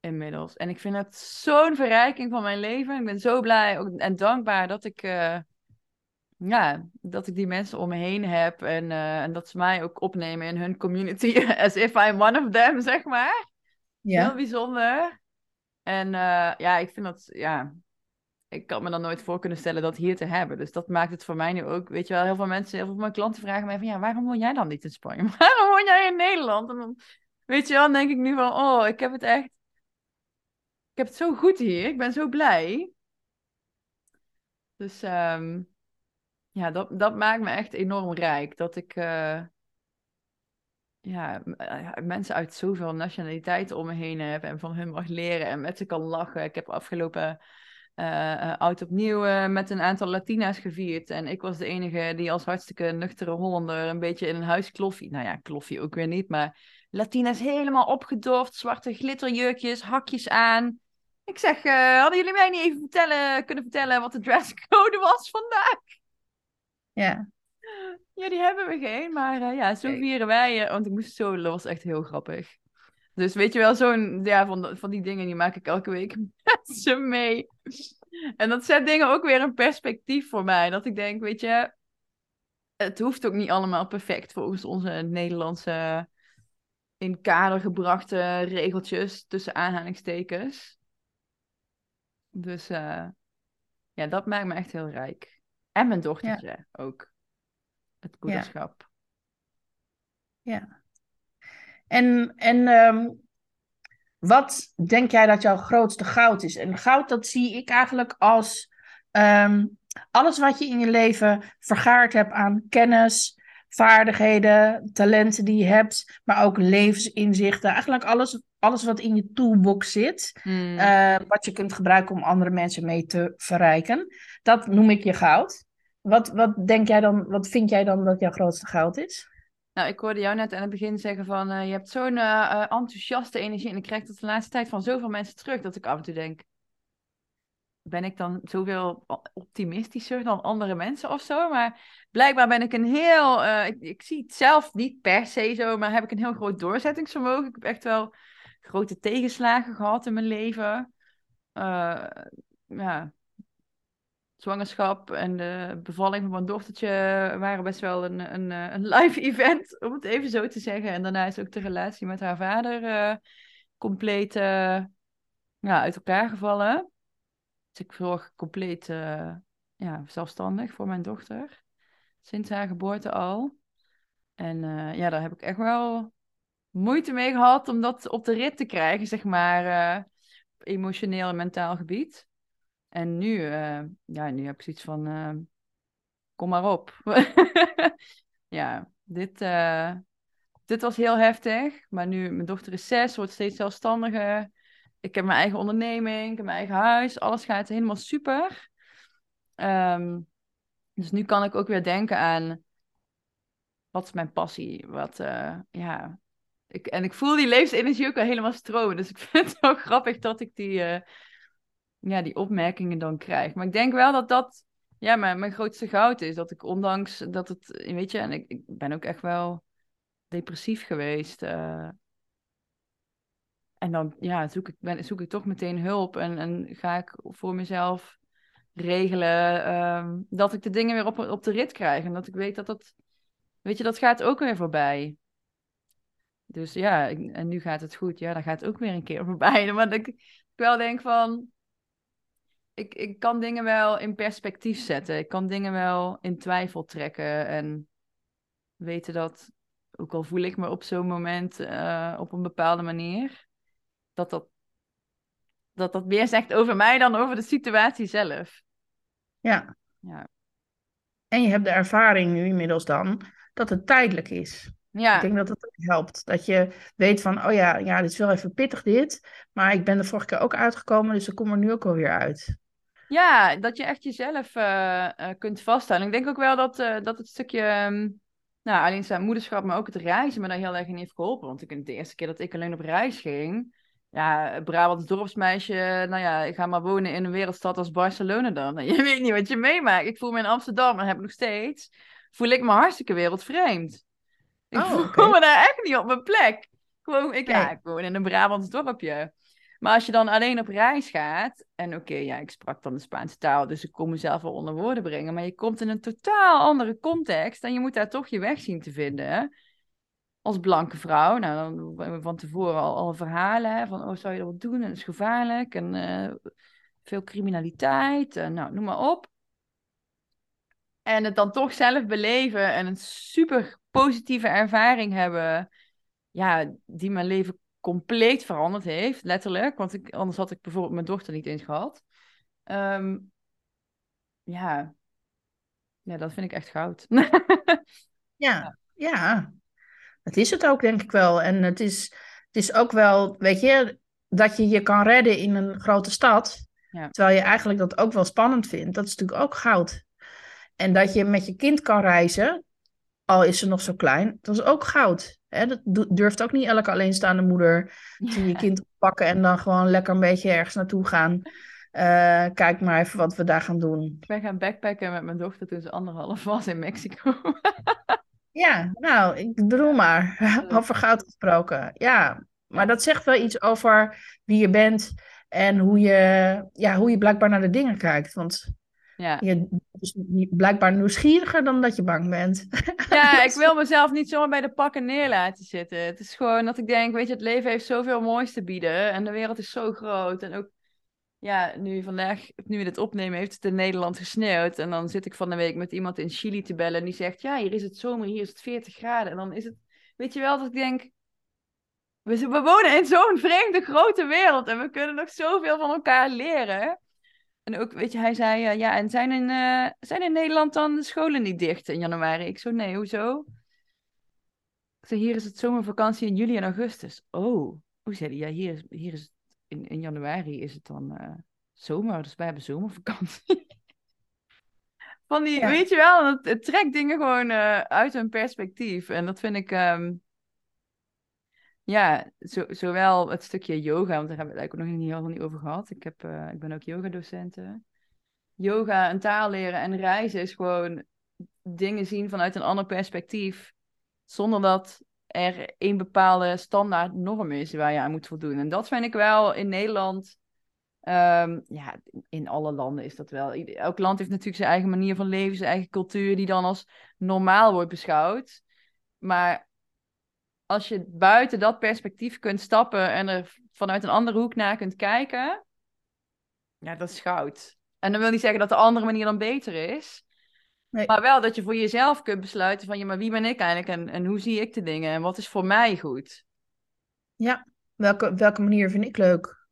S2: Inmiddels. En ik vind het zo'n verrijking van mijn leven. Ik ben zo blij ook- en dankbaar dat ik, eh, ja, dat ik die mensen om me heen heb. En, eh, en dat ze mij ook opnemen in hun community. As if I'm one of them, zeg maar. Heel
S1: Ja,
S2: bijzonder. En eh, ja, ik vind dat, ja, ik kan me dan nooit voor kunnen stellen dat hier te hebben. Dus dat maakt het voor mij nu ook, weet je wel, heel veel mensen, heel veel mijn klanten vragen mij van, ja, waarom woon jij dan niet in Spanje? Waarom woon jij in Nederland? En dan, weet je wel, dan denk ik nu van, oh, ik heb het echt, ik heb het zo goed hier. Ik ben zo blij. Dus ehm, ja, dat, dat maakt me echt enorm rijk. Dat ik eh, ja, eh, mensen uit zoveel nationaliteiten om me heen heb en van hun mag leren en met ze kan lachen. Ik heb afgelopen eh, oud opnieuw eh, met een aantal Latina's gevierd. En ik was de enige die als hartstikke nuchtere Hollander een beetje in een huis kloffie. Nou ja, kloffie ook weer niet, maar Latina's helemaal opgedorfd, zwarte glitterjurkjes, hakjes aan. Ik zeg, hadden jullie mij niet even vertellen, kunnen vertellen wat de dresscode was vandaag?
S1: ja,
S2: Ja, die hebben we geen, maar ja, zo vieren wij. want ik moest zo, dat was echt heel grappig. Dus weet je wel, zo'n, ja, van, van die dingen die maak ik elke week met ze mee. En dat zet dingen ook weer in perspectief voor mij. Dat ik denk, weet je, het hoeft ook niet allemaal perfect volgens onze Nederlandse in kader gebrachte regeltjes tussen aanhalingstekens. Dus eh, ja, dat maakt me echt heel rijk. En mijn dochtertje ook. Het moederschap.
S1: ja. En, en ehm, wat denk jij dat jouw grootste goud is? En goud, dat zie ik eigenlijk als ehm, alles wat je in je leven vergaard hebt aan kennis, vaardigheden, talenten die je hebt, maar ook levensinzichten. Eigenlijk alles, alles wat in je toolbox zit,
S2: Hmm.
S1: eh, wat je kunt gebruiken om andere mensen mee te verrijken. Dat noem ik je goud. Wat, wat denk jij dan, wat vind jij dan dat jouw grootste goud is?
S2: Nou, ik hoorde jou net aan het begin zeggen van eh, je hebt zo'n eh, eh, enthousiaste energie. En ik krijg dat de laatste tijd van zoveel mensen terug dat ik af en toe denk. Ben ik dan zoveel optimistischer dan andere mensen of zo? Maar blijkbaar ben ik een heel. ik, ik zie het zelf niet per se zo, maar heb ik een heel groot doorzettingsvermogen. Ik heb echt wel grote tegenslagen gehad in mijn leven. Ja, zwangerschap en de bevalling van mijn dochtertje waren best wel een, een, eh, een live event, om het even zo te zeggen. En daarna is ook de relatie met haar vader eh, compleet eh, ja, uit elkaar gevallen. Dus ik zorg compleet ja, zelfstandig voor mijn dochter. Sinds haar geboorte al. En ja, daar heb ik echt wel moeite mee gehad om dat op de rit te krijgen, zeg maar. emotioneel en mentaal gebied. En nu, eh, ja, nu heb ik zoiets van, eh, kom maar op. ja, dit, eh, dit was heel heftig. Maar nu, mijn dochter is zes, wordt steeds zelfstandiger. Ik heb mijn eigen onderneming, ik heb mijn eigen huis. Alles gaat helemaal super. Ehm, dus nu kan ik ook weer denken aan, wat is mijn passie? Wat, ja... Ik, en ik voel die levensenergie ook wel helemaal stromen. Dus ik vind het wel grappig dat ik die... ja, die opmerkingen dan krijg. Maar ik denk wel dat dat ja, mijn, mijn grootste goud is. Dat ik ondanks dat het, weet je, en ik, ik ben ook echt wel depressief geweest. eh. en dan ja, zoek, ik, ben, zoek ik toch meteen hulp en, en ga ik voor mezelf regelen ehm, dat ik de dingen weer op, op de rit krijg. En dat ik weet dat dat, weet je, dat gaat ook weer voorbij. Dus ja, en nu gaat het goed. Ja, dan gaat het ook weer een keer voorbij. Maar dat ik, ik wel denk van, ik, ik kan dingen wel in perspectief zetten. Ik kan dingen wel in twijfel trekken. En weten dat, ook al voel ik me op zo'n moment eh, op een bepaalde manier, dat dat, dat dat meer zegt over mij dan over de situatie zelf.
S1: Ja.
S2: Ja.
S1: En je hebt de ervaring nu inmiddels dan dat het tijdelijk is.
S2: Ja,
S1: Ik denk dat dat ook helpt. Dat je weet van, oh ja, ja, dit is wel even pittig dit. Maar ik ben er vorige keer ook uitgekomen, dus ik kom er nu ook alweer uit.
S2: Ja dat je echt jezelf eh, eh, kunt vaststellen. Ik denk ook wel dat, eh, dat het stukje, ehm, nou, alleenstaand moederschap, maar ook het reizen me daar heel erg in heeft geholpen. Want ik, de eerste keer dat ik alleen op reis ging, ja, Brabants dorpsmeisje, nou ja, ik ga maar wonen in een wereldstad als Barcelona dan. Je weet niet wat je meemaakt. Ik voel me in Amsterdam, en heb ik nog steeds, voel ik me hartstikke wereldvreemd. Ik
S1: Oh,
S2: voel
S1: oké.
S2: me daar echt niet op mijn plek. Gewoon, ik, ja, ik woon in een Brabants dorpje. Maar als je dan alleen op reis gaat, en oké, ja, ik sprak dan de Spaanse taal, dus ik kon mezelf wel onder woorden brengen, maar je komt in een totaal andere context en je moet daar toch je weg zien te vinden. Als blanke vrouw, nou, dan hebben we van tevoren al, al verhalen hè, van, oh, zou je dat wel doen? En dat is gevaarlijk en eh, veel criminaliteit, en nou, noem maar op. En het dan toch zelf beleven en een super positieve ervaring hebben, ja, die mijn leven compleet veranderd heeft, letterlijk. Want ik, anders had ik bijvoorbeeld mijn dochter niet eens gehad. Ehm, ja. ja, dat vind ik echt goud.
S1: Ja, ja. Dat is het ook, denk ik wel. En het is, het is ook wel, weet je, dat je je kan redden in een grote stad.
S2: Ja.
S1: Terwijl je eigenlijk dat ook wel spannend vindt. Dat is natuurlijk ook goud. En dat je met je kind kan reizen, al is ze nog zo klein, dat is ook goud. Hè? Dat durft ook niet elke alleenstaande moeder te je kind oppakken en dan gewoon lekker een beetje ergens naartoe gaan. Eh, kijk maar even wat we daar gaan doen.
S2: Ik ben gaan backpacken met mijn dochter toen ze anderhalf was in Mexico.
S1: Ja, nou, ik bedoel maar, over goud gesproken. Ja, maar dat zegt wel iets over wie je bent en hoe je, ja, hoe je blijkbaar naar de dingen kijkt. Want
S2: ja.
S1: je is niet- blijkbaar nieuwsgieriger dan dat je bang bent.
S2: ja, ik wil mezelf niet zomaar bij de pakken neer laten zitten. Het is gewoon dat ik denk, weet je, het leven heeft zoveel moois te bieden. En de wereld is zo groot. En ook, ja, nu vandaag, nu we dit opnemen, heeft het in Nederland gesneeuwd. En dan zit ik van de week met iemand in Chili te bellen. En die zegt, ja, hier is het zomer, hier is het 40 graden. En dan is het, weet je wel, dat ik denk... We wonen in zo'n vreemde grote wereld. En we kunnen nog zoveel van elkaar leren. En ook, weet je, hij zei, eh, ja, en zijn in, eh, zijn in Nederland dan de scholen niet dicht in januari? Ik zo, nee, hoezo? Ik zei, hier is het zomervakantie in juli en augustus. Oh, hoe zei hij? Ja, hier is, hier is het, in, in januari is het dan eh, zomer, dus wij hebben zomervakantie. Van die,
S1: Ja.
S2: weet je wel, het, het trekt dingen gewoon uit hun perspectief. En dat vind ik, ehm, ja, zo, zowel het stukje yoga, want daar hebben we het eigenlijk nog niet heel niet over gehad. Ik, heb, eh, ik ben ook yogadocenten. Yoga en taal leren en reizen is gewoon dingen zien vanuit een ander perspectief. Zonder dat er een bepaalde standaard norm is waar je aan moet voldoen. En dat vind ik wel in Nederland. ehm, ja, in alle landen is dat wel. Elk land heeft natuurlijk zijn eigen manier van leven, zijn eigen cultuur, die dan als normaal wordt beschouwd. Maar als je buiten dat perspectief kunt stappen en er vanuit een andere hoek naar kunt kijken, ja, dat is goud. En dat wil niet zeggen dat de andere manier dan beter is.
S1: Nee.
S2: Maar wel dat je voor jezelf kunt besluiten van, ja, maar wie ben ik eigenlijk en, en hoe zie ik de dingen en wat is voor mij goed?
S1: Welke, welke manier vind ik leuk?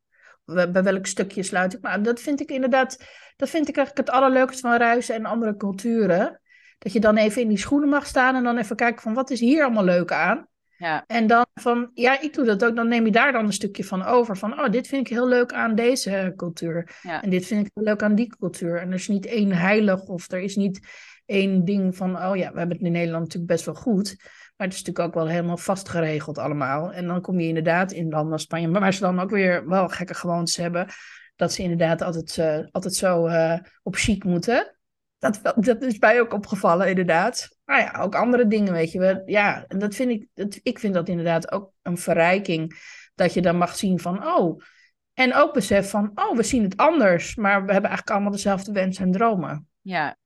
S1: Bij bij welk stukje sluit ik? Maar dat vind ik inderdaad, dat vind ik eigenlijk het allerleukste van reizen en andere culturen. Dat je dan even in die schoenen mag staan en dan even kijken van wat is hier allemaal leuk aan?
S2: Ja,
S1: En dan van, ja, ik doe dat ook. Dan neem je daar dan een stukje van over. Van, oh, dit vind ik heel leuk aan deze cultuur.
S2: Ja.
S1: En dit vind ik heel leuk aan die cultuur. En er is niet één heilig of er is niet één ding van, oh ja, we hebben het in Nederland natuurlijk best wel goed. Maar het is natuurlijk ook wel helemaal vastgeregeld allemaal. En dan kom je inderdaad in landen als Spanje, maar waar ze dan ook weer wel gekke gewoontes hebben. Dat ze inderdaad altijd, eh, altijd zo eh, op chic moeten. Dat, dat is mij ook opgevallen, inderdaad. Maar ja, ook andere dingen, weet je wel. Ja, en dat vind ik, dat, ik vind dat inderdaad ook een verrijking. Dat je dan mag zien van, oh. En ook besef van, oh, we zien het anders. Maar we hebben eigenlijk allemaal dezelfde wensen en dromen.
S2: ja.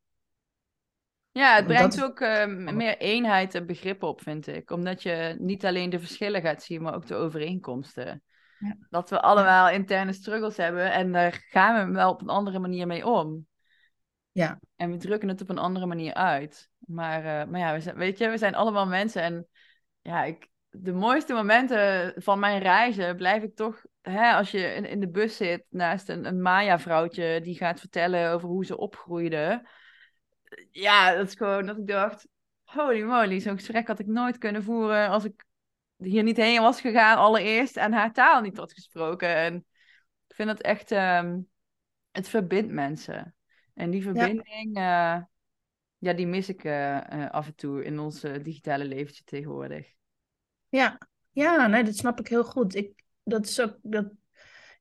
S2: Ja, het brengt ook eh, meer eenheid en begrip op, vind ik. Omdat je niet alleen de verschillen gaat zien, maar ook de overeenkomsten.
S1: Ja.
S2: Dat we allemaal interne struggles hebben en daar gaan we wel op een andere manier mee om.
S1: Ja.
S2: En we drukken het op een andere manier uit. Maar, eh, maar ja, we zijn, weet je, we zijn allemaal mensen. En ja, ik, de mooiste momenten van mijn reizen blijf ik toch... Hè, als je in, in de bus zit naast een, een Maya-vrouwtje die gaat vertellen over hoe ze opgroeide. Ja, dat is gewoon dat ik dacht... Holy moly, zo'n gesprek had ik nooit kunnen voeren als ik hier niet heen was gegaan allereerst en haar taal niet had gesproken. En ik vind dat echt... ehm, het verbindt mensen. En die verbinding, ja, ja die mis ik eh, eh, af en toe in ons eh, digitale leventje tegenwoordig.
S1: Ja, ja nee, dat snap ik heel goed. Ik, dat is ook, dat,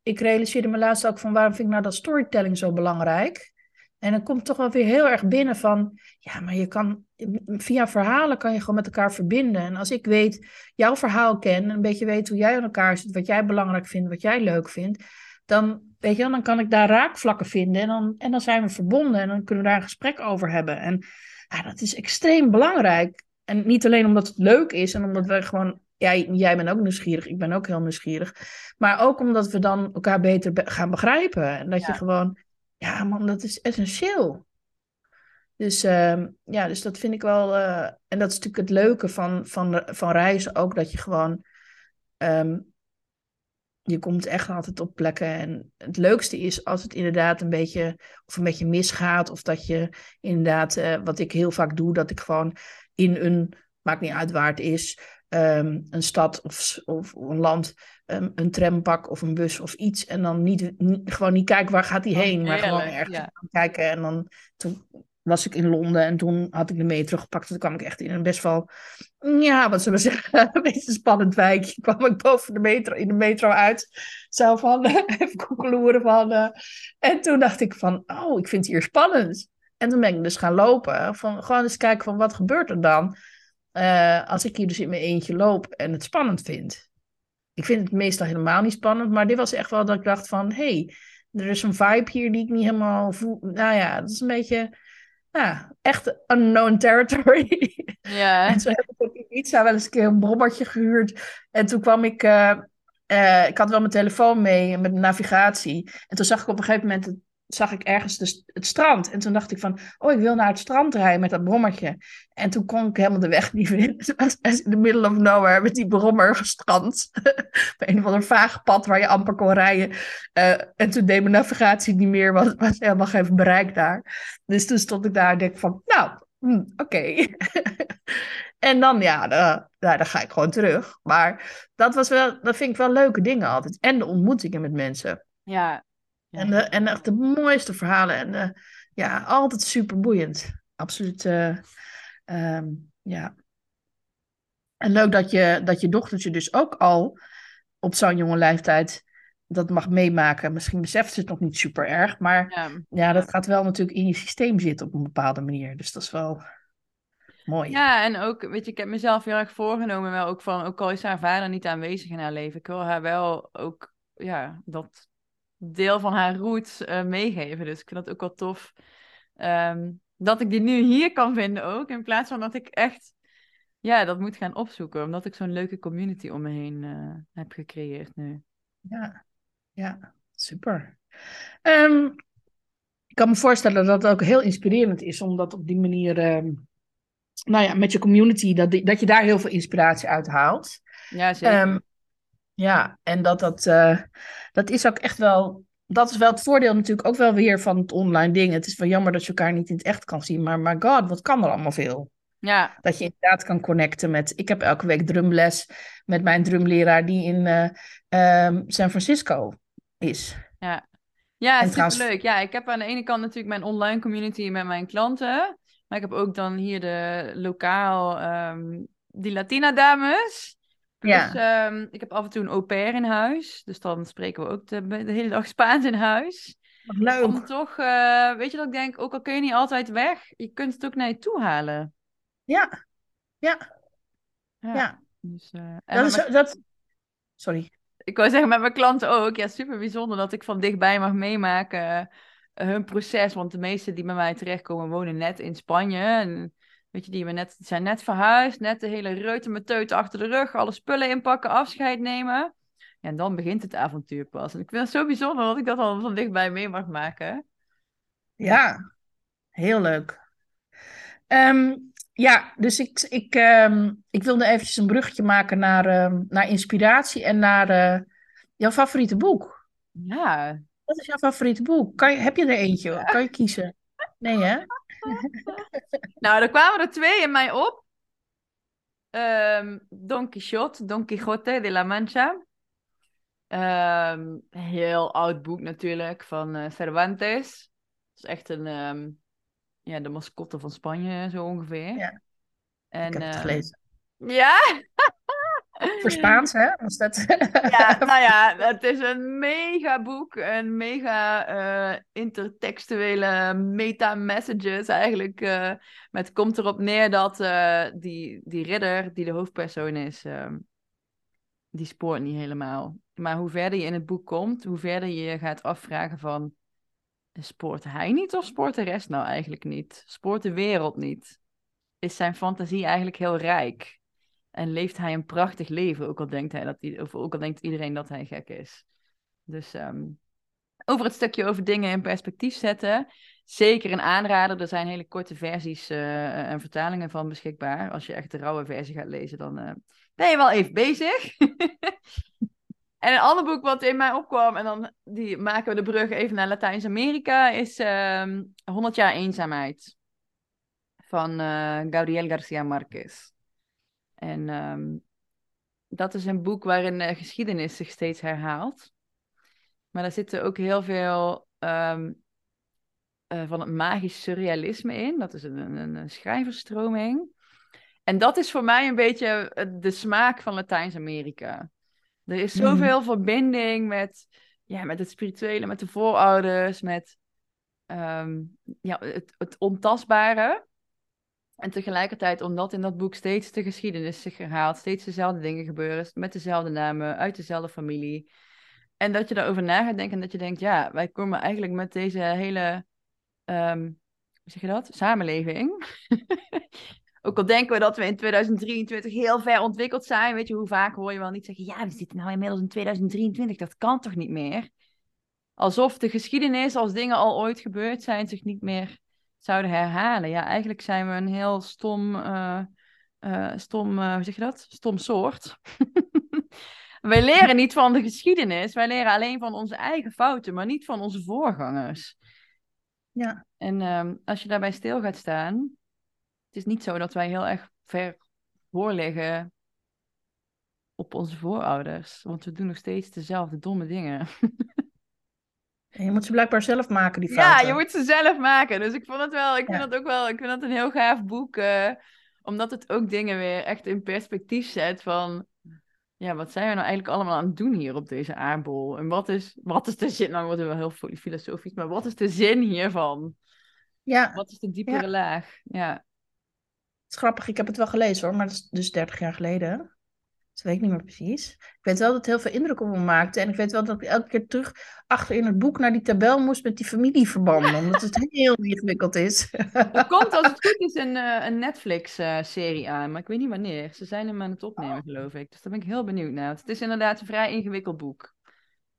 S1: ik realiseerde me laatst ook van waarom vind ik nou dat storytelling zo belangrijk? En dan komt toch wel weer heel erg binnen van, ja, maar je kan, via verhalen kan je gewoon met elkaar verbinden. En als ik weet, jouw verhaal ken, een beetje weet hoe jij aan elkaar zit, wat jij belangrijk vindt, wat jij leuk vindt, dan, weet je, dan kan ik daar raakvlakken vinden en dan, en dan zijn we verbonden en dan kunnen we daar een gesprek over hebben. En ja, dat is extreem belangrijk. En niet alleen omdat het leuk is en omdat we gewoon jij, jij bent ook nieuwsgierig, ik ben ook heel nieuwsgierig. Maar ook omdat we dan elkaar beter gaan begrijpen. En dat je gewoon, ja man, dat is essentieel. Dus uh, ja, dus dat vind ik wel. Uh, en dat is natuurlijk het leuke van, van, van reizen ook, dat je gewoon. Um, je komt echt altijd op plekken. En het leukste is als het inderdaad een beetje. of een beetje misgaat. Of dat je inderdaad. Uh, wat ik heel vaak doe, dat ik gewoon in een. maakt niet uit waar het is um, een stad of, of een land um, een tram pak of een bus of iets. En dan niet, niet gewoon niet kijken waar gaat hij oh, heen, maar gewoon ergens ja. kijken. En dan toen was ik in Londen en toen had ik de metro gepakt. Toen kwam ik echt in een best wel, ja, wat zullen we zeggen, een beetje spannend wijkje. kwam ik boven de metro, in de metro uit. Zo van, even koekeloeren van. Uh, en toen dacht ik van, oh, ik vind het hier spannend. En toen ben ik dus gaan lopen. Van, gewoon eens kijken van, wat gebeurt er dan? Uh, als ik hier dus in mijn eentje loop en het spannend vind. Ik vind het meestal helemaal niet spannend, maar dit was echt wel dat ik dacht van, hé, hey, er is een vibe hier die ik niet helemaal voel. Nou ja, dat is een beetje, ja, echt unknown territory.
S2: Ja.
S1: en zo heb ik ook in Ibiza wel eens een keer een brommertje gehuurd. En toen kwam ik, uh, uh, ik had wel mijn telefoon mee met navigatie. En toen zag ik op een gegeven moment het zag ik ergens de, het strand. En toen dacht ik van, oh, ik wil naar het strand rijden met dat brommertje. En toen kon ik helemaal de weg niet vinden. Het was in the middle of nowhere met die brommer gestrand. Op een of ander vaag pad waar je amper kon rijden. Uh, en toen deed mijn navigatie niet meer, was, was helemaal geen bereik daar. Dus toen stond ik daar en denk van, nou, hm, oké. en dan, ja, dan, dan ga ik gewoon terug. Maar dat, was wel, dat vind ik wel leuke dingen altijd. En de ontmoetingen met mensen.
S2: Ja,
S1: en, de, en echt de mooiste verhalen. En de, ja, altijd super boeiend. Absoluut. Uh, um, ja. En leuk dat je, dat je dochtertje dus ook al op zo'n jonge leeftijd dat mag meemaken. Misschien beseft ze het nog niet super erg, maar ja. ja, dat gaat wel natuurlijk in je systeem zitten op een bepaalde manier. Dus dat is wel mooi.
S2: Ja, en ook, weet je, ik heb mezelf heel erg voorgenomen, wel ook van, ook al is haar vader niet aanwezig in haar leven, ik wil haar wel ook, ja, dat deel van haar roots uh, meegeven. Dus ik vind dat ook wel tof. Um, dat ik die nu hier kan vinden ook. In plaats van dat ik echt ja, dat moet gaan opzoeken. Omdat ik zo'n leuke community om me heen uh, heb gecreëerd nu.
S1: Ja, ja super. Um, ik kan me voorstellen dat het ook heel inspirerend is om dat op die manier, um, nou ja, met je community, dat, dat je daar heel veel inspiratie uit haalt.
S2: Ja, zeker.
S1: Ja, en dat dat, uh, dat is ook echt wel. Dat is wel het voordeel natuurlijk ook wel weer van het online ding. Het is wel jammer dat je elkaar niet in het echt kan zien. Maar my god, wat kan er allemaal veel.
S2: Ja.
S1: Dat je inderdaad kan connecten met... Ik heb elke week drumles met mijn drumleraar die in uh, um, San Francisco is.
S2: Ja, ja super trouwens... leuk. Ja, ik heb aan de ene kant natuurlijk mijn online community met mijn klanten. Maar ik heb ook dan hier de lokaal... Um, die Latina dames... Ja. Dus um, ik heb af en toe een au pair in huis. Dus dan spreken we ook de, de hele dag Spaans in huis.
S1: Wat leuk.
S2: Om toch, uh, weet je dat ik denk, ook al kun je niet altijd weg, je kunt het ook naar je toe halen.
S1: Ja, ja.
S2: Ja. ja. Dus, uh,
S1: dat is, mijn... dat... Sorry.
S2: Ik wou zeggen, met mijn klanten ook. Ja, super bijzonder dat ik van dichtbij mag meemaken uh, hun proces. Want de meesten die bij mij terechtkomen wonen net in Spanje. En Weet je, die, we net, zijn net verhuisd, net de hele reutemeteut achter de rug, alle spullen inpakken, afscheid nemen. en dan begint het avontuur pas. En ik vind het zo bijzonder dat ik dat al van dichtbij mee mag maken.
S1: Ja, heel leuk. Um, ja, dus ik, ik, um, ik wilde eventjes een bruggetje maken naar, um, naar inspiratie en naar uh, jouw favoriete boek.
S2: Ja.
S1: Wat is jouw favoriete boek? Kan je, heb je er eentje? Kan je kiezen? Nee, hè?
S2: nou, er kwamen er twee in mij op. Um, Don Quixote, Don Quixote de la Mancha. Um, heel oud boek natuurlijk, van uh, Cervantes. Dat is echt een, um, ja, de mascotte van Spanje, zo ongeveer.
S1: Ja, en, ik heb het gelezen.
S2: Ja?
S1: Voor Spaans, hè? Was dat...
S2: Ja, nou ja, het is een mega boek. Een mega eh, intertextuele meta-messages eigenlijk. eh, maar het komt erop neer dat eh, die, die ridder, die de hoofdpersoon is, ehm, die spoort niet helemaal. Maar hoe verder je in het boek komt, hoe verder je je gaat afvragen van... Spoort hij niet of spoort de rest nou eigenlijk niet? Spoort de wereld niet? Is zijn fantasie eigenlijk heel rijk? En leeft hij een prachtig leven, ook al denkt, hij dat, of ook al denkt iedereen dat hij gek is. Dus ehm, over het stukje over dingen in perspectief zetten. Zeker een aanrader. Er zijn hele korte versies eh, en vertalingen van beschikbaar. Als je echt de rauwe versie gaat lezen, dan eh, ben je wel even bezig. en een ander boek wat in mij opkwam, en dan die maken we de brug even naar Latijns-Amerika, is ehm 100 jaar eenzaamheid. Van eh Gabriel Garcia Marquez. En ehm, dat is een boek waarin de geschiedenis zich steeds herhaalt. Maar daar zitten ook heel veel ehm, eh, van het magisch surrealisme in. Dat is een, een, een schrijversstroming. En dat is voor mij een beetje eh, de smaak van Latijns-Amerika. Er is zoveel verbinding met, ja, met het spirituele, met de voorouders, met ehm, ja, het, het ontastbare. En tegelijkertijd, omdat in dat boek steeds de geschiedenis zich herhaalt, steeds dezelfde dingen gebeuren, met dezelfde namen, uit dezelfde familie. En dat je daarover na gaat denken en dat je denkt, ja, wij komen eigenlijk met deze hele, ehm, hoe zeg je dat, samenleving. Ook al denken we dat we in 2023 heel ver ontwikkeld zijn, weet je, hoe vaak hoor je wel niet zeggen, ja, we zitten nou inmiddels in 2023, dat kan toch niet meer? Alsof de geschiedenis, als dingen al ooit gebeurd zijn, zich niet meer zouden herhalen. Ja, eigenlijk zijn we een heel stom, eh, eh, stom, eh, hoe zeg je dat? Stom soort. wij leren niet van de geschiedenis, wij leren alleen van onze eigen fouten, maar niet van onze voorgangers.
S1: Ja.
S2: En ehm, als je daarbij stil gaat staan, het is niet zo dat wij heel erg ver voor liggen op onze voorouders, want we doen nog steeds dezelfde domme dingen.
S1: En je moet ze blijkbaar zelf maken, die
S2: Ja,
S1: fouten.
S2: je moet ze zelf maken. Dus ik vond het wel, ik vind
S1: Ja.
S2: het ook wel, ik vind het een heel gaaf boek. eh, omdat het ook dingen weer echt in perspectief zet van, ja, wat zijn we nou eigenlijk allemaal aan het doen hier op deze aardbol? En wat is, wat is de zin, nou wordt het wel heel filosofisch, maar wat is de zin hiervan?
S1: Ja,
S2: Wat is de diepere laag? Ja.
S1: het is grappig. Ik heb het wel gelezen hoor, maar dat is dus 30 jaar geleden. Dat weet ik niet meer precies. Ik weet wel dat het heel veel indruk op me maakte. En ik weet wel dat ik elke keer terug achter in het boek naar die tabel moest met die familieverbanden. Omdat het heel ingewikkeld is.
S2: Er komt als het goed is een, eh, een Netflix-serie aan, maar ik weet niet wanneer. Ze zijn hem aan het opnemen, geloof ik. Dus daar ben ik heel benieuwd naar. Het is inderdaad een vrij ingewikkeld boek.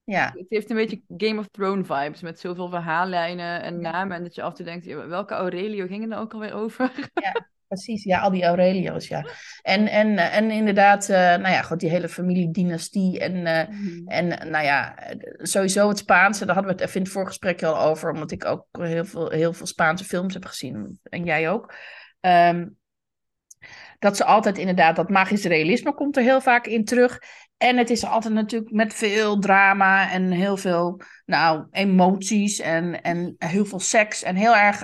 S1: Ja,
S2: Het heeft een beetje Game of Thrones vibes met zoveel verhaallijnen en
S1: Ja.
S2: namen. En dat je af en toe denkt, ja, welke Aurelio ging het nou ook alweer over?
S1: precies. Ja, al die Aurelio's, ja. En, en, eh, en inderdaad, eh, nou ja, goed, die hele familiedynastie. En, eh, en eh, nou ja, sowieso het Spaanse, daar hadden we het even in het voorgesprekje al over. Omdat ik ook heel veel, heel veel Spaanse films heb gezien. En jij ook. Ehm, dat ze altijd inderdaad, dat magisch realisme komt er heel vaak in terug. En het is altijd natuurlijk met veel drama en heel veel nou, emoties en, en heel veel seks. En heel erg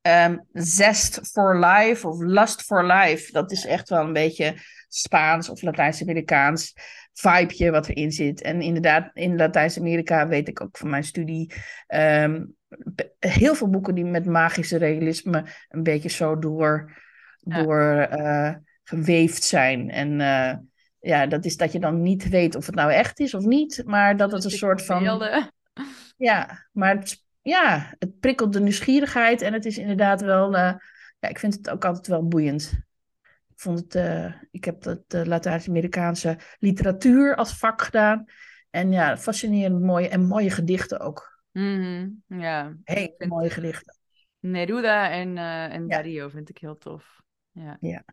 S1: ehm, zest for life of lust for life. Dat is echt wel een beetje Spaans of Latijns-Amerikaans vibeje wat erin zit. En inderdaad, in Latijns-Amerika weet ik ook van mijn studie... ehm, heel veel boeken die met magische realisme een beetje zo door,
S2: Ja.
S1: door eh, geweefd zijn. En eh, ja, dat is dat je dan niet weet of het nou echt is of niet, maar dat het een soort van. Ja, maar het, ja, het prikkelt de nieuwsgierigheid en het is inderdaad wel. eh, ja, ik vind het ook altijd wel boeiend. Ik vond het. eh, ik heb dat de Latijns-Amerikaanse literatuur als vak gedaan. En ja, fascinerend mooie en mooie gedichten ook.
S2: Mhm, Ja,
S1: Hele mooie gedichten.
S2: Neruda en, eh en
S1: Ja.
S2: Dario vind ik heel tof. Ja.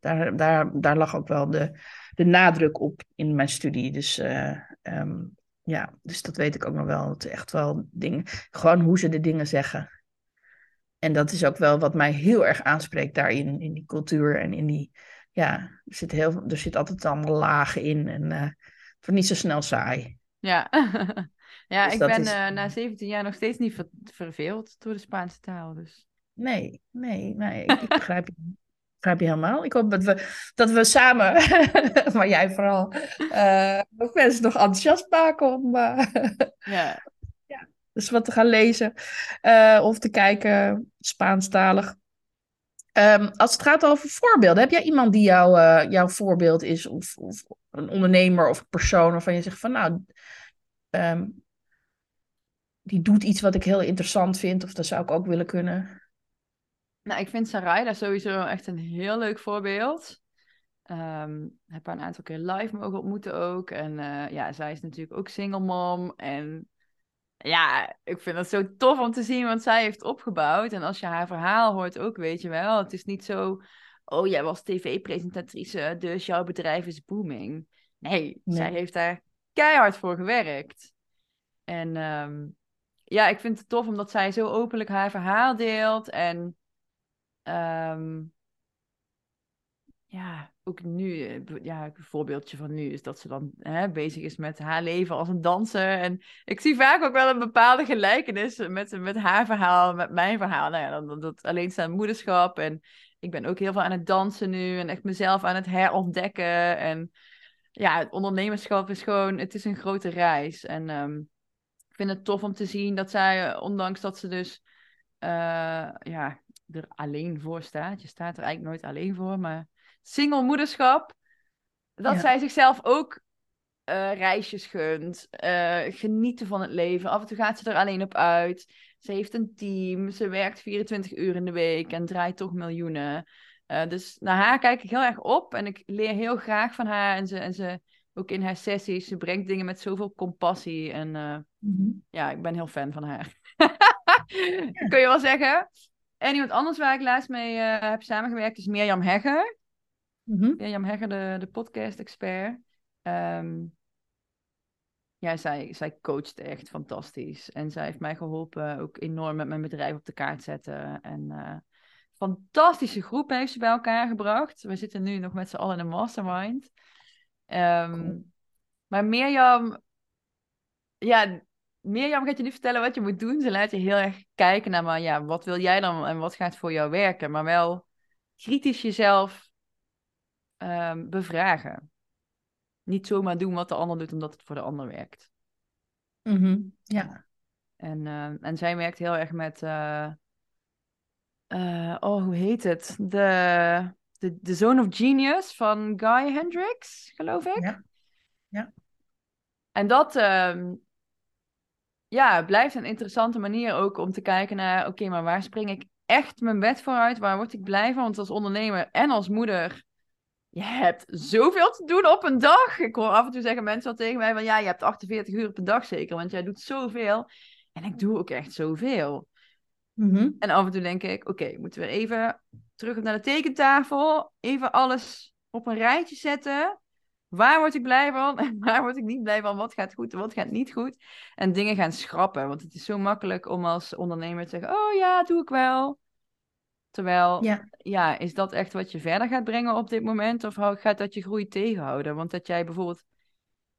S1: Daar, daar, daar lag ook wel de, de nadruk op in mijn studie. Dus eh, ehm, ja, dus dat weet ik ook nog wel. Het is echt wel dingen, gewoon hoe ze de dingen zeggen. En dat is ook wel wat mij heel erg aanspreekt daarin, in die cultuur en in die, ja, er zit, heel, er zit altijd allemaal lagen in en het wordt niet zo snel saai.
S2: Ja, ja
S1: Dus
S2: ik ben
S1: is-
S2: eh, na 17 jaar nog steeds niet ver- verveeld door de Spaanse taal. Dus.
S1: Nee, nee, nee, ik, ik begrijp je. Begrijp je helemaal? Ik hoop dat we, dat we samen, maar jij vooral, uh, mensen nog enthousiast maken om uh,
S2: Ja.
S1: ja, dus wat te gaan lezen uh, of te kijken, Spaanstalig. Um, als het gaat over voorbeelden, heb jij iemand die jou, jouw voorbeeld is? Of, of, een ondernemer of een persoon waarvan je zegt van nou, um, die doet iets wat ik heel interessant vind of dat zou ik ook willen kunnen?
S2: Nou, ik vind Sarai sowieso echt een heel leuk voorbeeld. Um, heb haar een aantal keer live mogen ontmoeten ook. En uh, ja, zij is natuurlijk ook single mom. En ja, ik vind het zo tof om te zien wat zij heeft opgebouwd. En als je haar verhaal hoort ook, weet je wel. Het is niet zo, oh jij was tv-presentatrice, dus jouw bedrijf is booming. Nee, nee, zij heeft daar keihard voor gewerkt. En um, ja, ik vind het tof omdat zij zo openlijk haar verhaal deelt. En um, ja, ook nu, eh, ja, een voorbeeldje van nu is dat ze dan hè, bezig is met haar leven als een danser. En ik zie vaak ook wel een bepaalde gelijkenis met, met haar verhaal, met mijn verhaal. Nou ja, dat alleenstaand moederschap. En ik ben ook heel veel aan het dansen nu en echt mezelf aan het herontdekken. En ja, het ondernemerschap is gewoon, het is een grote reis. En um, ik vind het tof om te zien dat zij, eh, ondanks dat ze dus, uh, ja, er alleen voor staat. Je staat er eigenlijk nooit alleen voor, maar single moederschap. Dat ja. zij zichzelf ook uh, reisjes gunt, uh, genieten van het leven. Af en toe gaat ze er alleen op uit. Ze heeft een team, ze werkt 24 uur in de week en draait toch miljoenen. Uh, dus naar haar kijk ik heel erg op en ik leer heel graag van haar. En ze, en ze ook in haar sessies, ze brengt dingen met zoveel compassie. En mm -hmm. ja, ik ben heel fan van haar. Kun je wel zeggen? En iemand anders waar ik laatst mee uh, heb samengewerkt is Mirjam Hegger. Mm -hmm. Mirjam Hegger, de, de podcast-expert. Um, ja, zij, zij coacht echt fantastisch. En zij heeft mij geholpen ook enorm met mijn bedrijf op de kaart zetten. En uh, fantastische groep heeft ze bij elkaar gebracht. We zitten nu nog met z'n allen in een mastermind. Um, cool. Maar Mirjam, ja, Mirjam gaat je niet vertellen wat je moet doen. Ze laat je heel erg kijken naar, maar ja, wat wil jij dan en wat gaat voor jou werken? Maar wel kritisch jezelf um, bevragen. Niet zomaar doen wat de ander doet omdat het voor de ander werkt.
S1: Mm -hmm. Ja.
S2: En, uh, en zij werkt heel erg met, uh, uh, oh, hoe heet het? De, de, de Zone of Genius van Guy Hendricks, geloof ik.
S1: Ja. ja.
S2: En dat, um, ja, het blijft een interessante manier ook om te kijken naar, oké, okay, maar waar spring ik echt mijn bed vooruit? Waar word ik blij van? Want als ondernemer en als moeder, je hebt zoveel te doen op een dag. Ik hoor af en toe zeggen mensen al tegen mij van, ja, je hebt 48 uur per dag zeker, want jij doet zoveel. En ik doe ook echt zoveel.
S1: Mm -hmm.
S2: En af en toe denk ik, oké, okay, moeten we even terug naar de tekentafel, even alles op een rijtje zetten. Waar word ik blij van en waar word ik niet blij van? Wat gaat goed en wat gaat niet goed? En dingen gaan schrappen. Want het is zo makkelijk om als ondernemer te zeggen: Oh ja, doe ik wel. Terwijl,
S1: ja.
S2: ja, is dat echt wat je verder gaat brengen op dit moment? Of gaat dat je groei tegenhouden? Want dat jij bijvoorbeeld,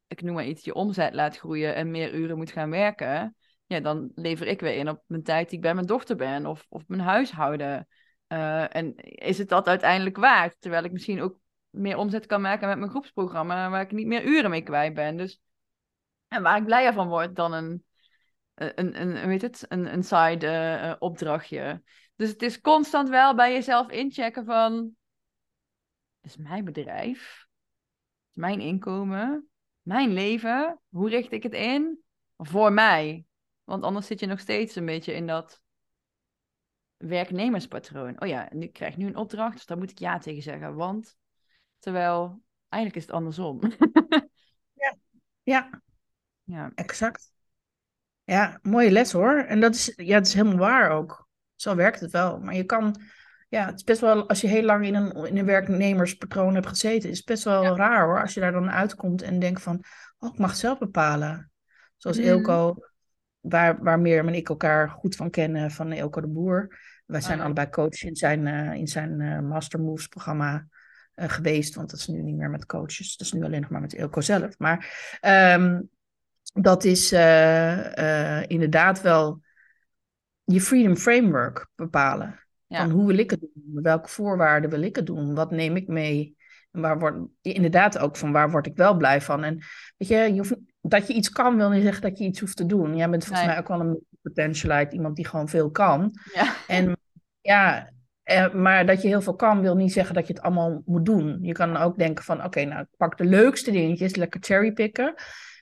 S2: ik noem maar iets, je omzet laat groeien en meer uren moet gaan werken. Ja, dan lever ik weer in op mijn tijd die ik bij mijn dochter ben of, of mijn huishouden. Uh, en is het dat uiteindelijk waard? Terwijl ik misschien ook meer omzet kan maken met mijn groepsprogramma, waar ik niet meer uren mee kwijt ben. Dus, en waar ik blijer van word dan een, een, een, weet het, een, een side uh, opdrachtje. Dus het is constant wel bij jezelf inchecken van, is mijn bedrijf, mijn inkomen, mijn leven, hoe richt ik het in? Voor mij. Want anders zit je nog steeds een beetje in dat werknemerspatroon. Oh ja, nu krijg ik nu een opdracht, dus daar moet ik ja tegen zeggen, want Terwijl eigenlijk is het andersom.
S1: ja. ja,
S2: ja,
S1: exact. Ja, mooie les hoor. En dat is, ja, dat is helemaal waar ook. Zo werkt het wel. Maar je kan, ja, het is best wel, als je heel lang in een, in een werknemerspatroon hebt gezeten, is het best wel ja. raar hoor. Als je daar dan uitkomt en denkt van, oh, ik mag zelf bepalen. Zoals mm. Ilko, waar, waar Mirjam en ik elkaar goed van kennen, van Ilko de Boer. Wij zijn oh, ja. allebei coach in zijn, uh, in zijn uh, Master Moves programma uh, geweest. Want dat is nu niet meer met coaches. Dat is nu alleen nog maar met Ilko zelf. Maar um, dat is uh, uh, inderdaad wel je freedom framework bepalen.
S2: Ja.
S1: Van hoe wil ik het doen? Welke voorwaarden wil ik het doen? Wat neem ik mee? En waar word, inderdaad ook van waar word ik wel blij van? En weet je, je hoeft, dat je iets kan wil niet zeggen dat je iets hoeft te doen. Jij bent volgens
S2: Nee.
S1: mij ook wel een potentialite, iemand die gewoon veel kan.
S2: Ja.
S1: En ja, eh, maar dat je heel veel kan wil niet zeggen dat je het allemaal moet doen. Je kan ook denken van oké, nou ik pak de leukste dingetjes, lekker cherrypicken.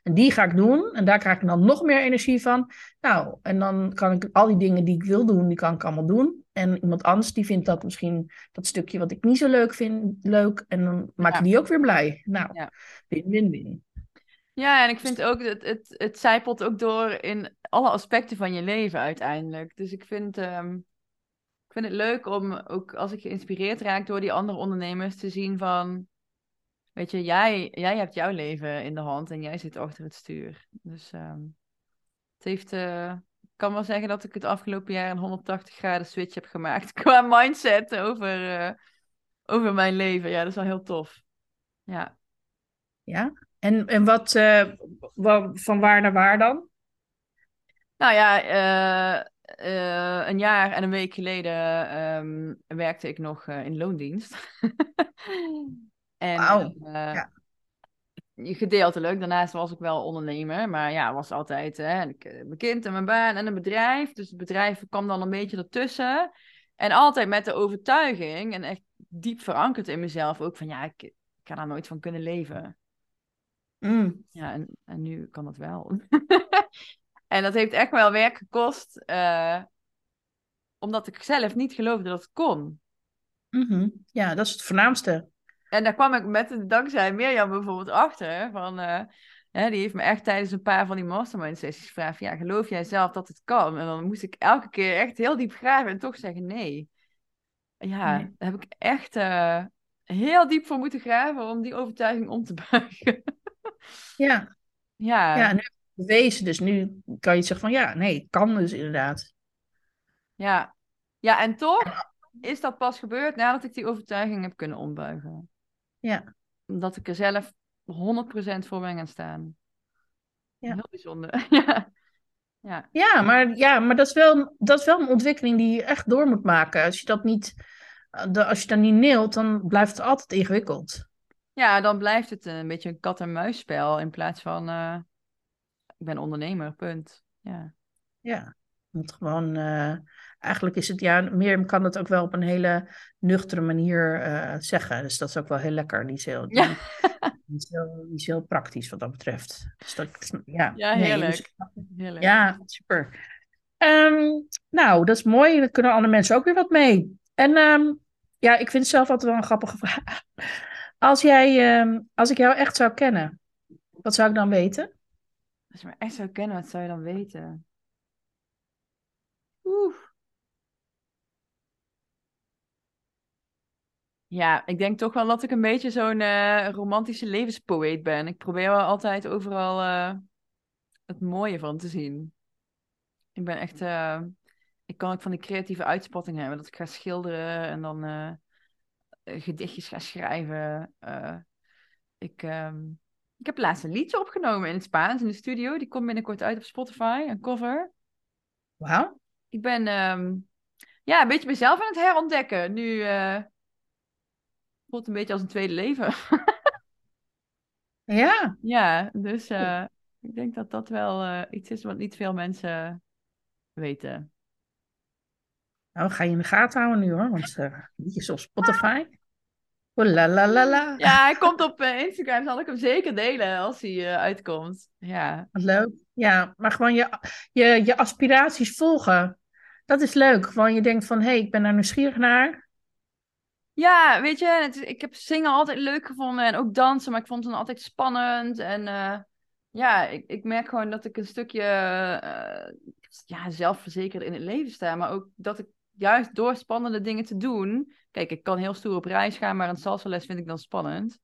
S1: En die ga ik doen. En daar krijg ik dan nog meer energie van. Nou, en dan kan ik al die dingen die ik wil doen, die kan ik allemaal doen. En iemand anders die vindt dat misschien dat stukje wat ik niet zo leuk vind, leuk. En dan maak je
S2: Ja.
S1: die ook weer blij. Nou,
S2: Ja.
S1: win-win-win.
S2: Ja, en ik vind ook, het, het, het zijpelt ook door in alle aspecten van je leven uiteindelijk. Dus ik vind, ehm, vind het leuk om ook als ik geïnspireerd raak door die andere ondernemers te zien van, weet je, jij, jij hebt jouw leven in de hand en jij zit achter het stuur. Dus ehm, het heeft, eh, ik kan wel zeggen dat ik het afgelopen jaar een 180 graden switch heb gemaakt qua mindset over, eh, over mijn leven. Ja, dat is wel heel tof. Ja.
S1: Ja. En, en wat, wa- van waar naar waar dan?
S2: Nou ja, eh, een jaar en een week geleden ehm, werkte ik nog eh, in loondienst. en
S1: Wauw,
S2: eh,
S1: ja.
S2: gedeeltelijk. Daarnaast was ik wel ondernemer, maar ja, was altijd hè, ik, mijn kind en mijn baan en een bedrijf. Dus het bedrijf kwam dan een beetje ertussen. En altijd met de overtuiging en echt diep verankerd in mezelf ook van ja, ik, ik ga daar nooit van kunnen leven.
S1: Mm.
S2: Ja, en, en nu kan dat wel. en dat heeft echt wel werk gekost, eh, omdat ik zelf niet geloofde dat het kon.
S1: Mhm. Ja, dat is het voornaamste.
S2: En daar kwam ik met dankzij Mirjam bijvoorbeeld achter. Van, eh, hè, die heeft me echt tijdens een paar van die mastermind sessies gevraagd: ja, geloof jij zelf dat het kan? En dan moest ik elke keer echt heel diep graven en toch zeggen nee. Ja,
S1: Nee.
S2: daar heb ik echt eh, heel diep voor moeten graven om die overtuiging om te buigen.
S1: Ja,
S2: ja.
S1: ja, en nu heb bewezen. Dus nu kan je zeggen van ja, nee, het kan dus inderdaad.
S2: Ja. ja, en toch is dat pas gebeurd nadat ik die overtuiging heb kunnen ombuigen.
S1: Ja.
S2: Omdat ik er zelf 100% voor ben gaan staan.
S1: Ja.
S2: Heel bijzonder. ja. Ja.
S1: Ja, maar, ja, maar dat, is wel, dat is wel een ontwikkeling die je echt door moet maken. Als je dat niet, eh, als je dat niet neelt, dan blijft het altijd ingewikkeld.
S2: ja, dan blijft het een beetje een kat-en-muisspel in plaats van eh, ik ben ondernemer, punt. Ja.
S1: Ja, want gewoon, eh, eigenlijk is het, ja, Mirjam kan het ook wel op een hele nuchtere manier eh, zeggen. Dus dat is ook wel heel lekker. Is heel,
S2: Ja.
S1: die is heel, praktisch wat dat betreft. Dus dat, ja,
S2: Ja,
S1: nee,
S2: heerlijk.
S1: dus-
S2: Heerlijk.
S1: ja, super. Ehm, nou, dat is mooi. Daar kunnen andere mensen ook weer wat mee. En ehm, ja, ik vind het zelf altijd wel een grappige vraag. Als jij, ehm, als ik jou echt zou kennen, wat zou ik dan weten?
S2: Als je me echt zou kennen, wat zou je dan weten? Oeh. Ja, ik denk toch wel dat ik een beetje zo'n eh, romantische levenspoëet ben. Ik probeer wel altijd overal eh, het mooie van te zien. Ik ben echt... eh, ik kan ook van die creatieve uitspattingen hebben. Dat ik ga schilderen en dan gedichtjes ga schrijven. Ik, ehm, ik heb laatst een liedje opgenomen in het Spaans in de studio. Die komt binnenkort uit op Spotify, een cover.
S1: Wauw.
S2: Ik ben ehm, ja, een beetje mezelf aan het herontdekken. Nu eh voelt het een beetje als een tweede leven.
S1: Ja,
S2: ja, dus eh, ik denk dat dat wel eh, iets is wat niet veel mensen weten.
S1: nou ga je in de gaten houden nu hoor, want liedjes op Spotify. Oh la la la la.
S2: Ja, hij komt op eh, Instagram. Zal ik hem zeker delen als hij eh, uitkomt. Ja.
S1: Wat leuk. Ja, maar gewoon je, je, je aspiraties volgen. Dat is leuk. Gewoon je denkt van, hé, hey, ik ben daar nieuwsgierig naar.
S2: Ja, weet je, het ik heb zingen altijd leuk gevonden en ook dansen, maar ik vond het dan altijd spannend. En eh, ja, ik, ik merk gewoon dat ik een stukje ja, zelfverzekerd in het leven sta, maar ook dat ik juist door spannende dingen te doen. Kijk, ik kan heel stoer op reis gaan, maar een salsa-les vind ik dan spannend.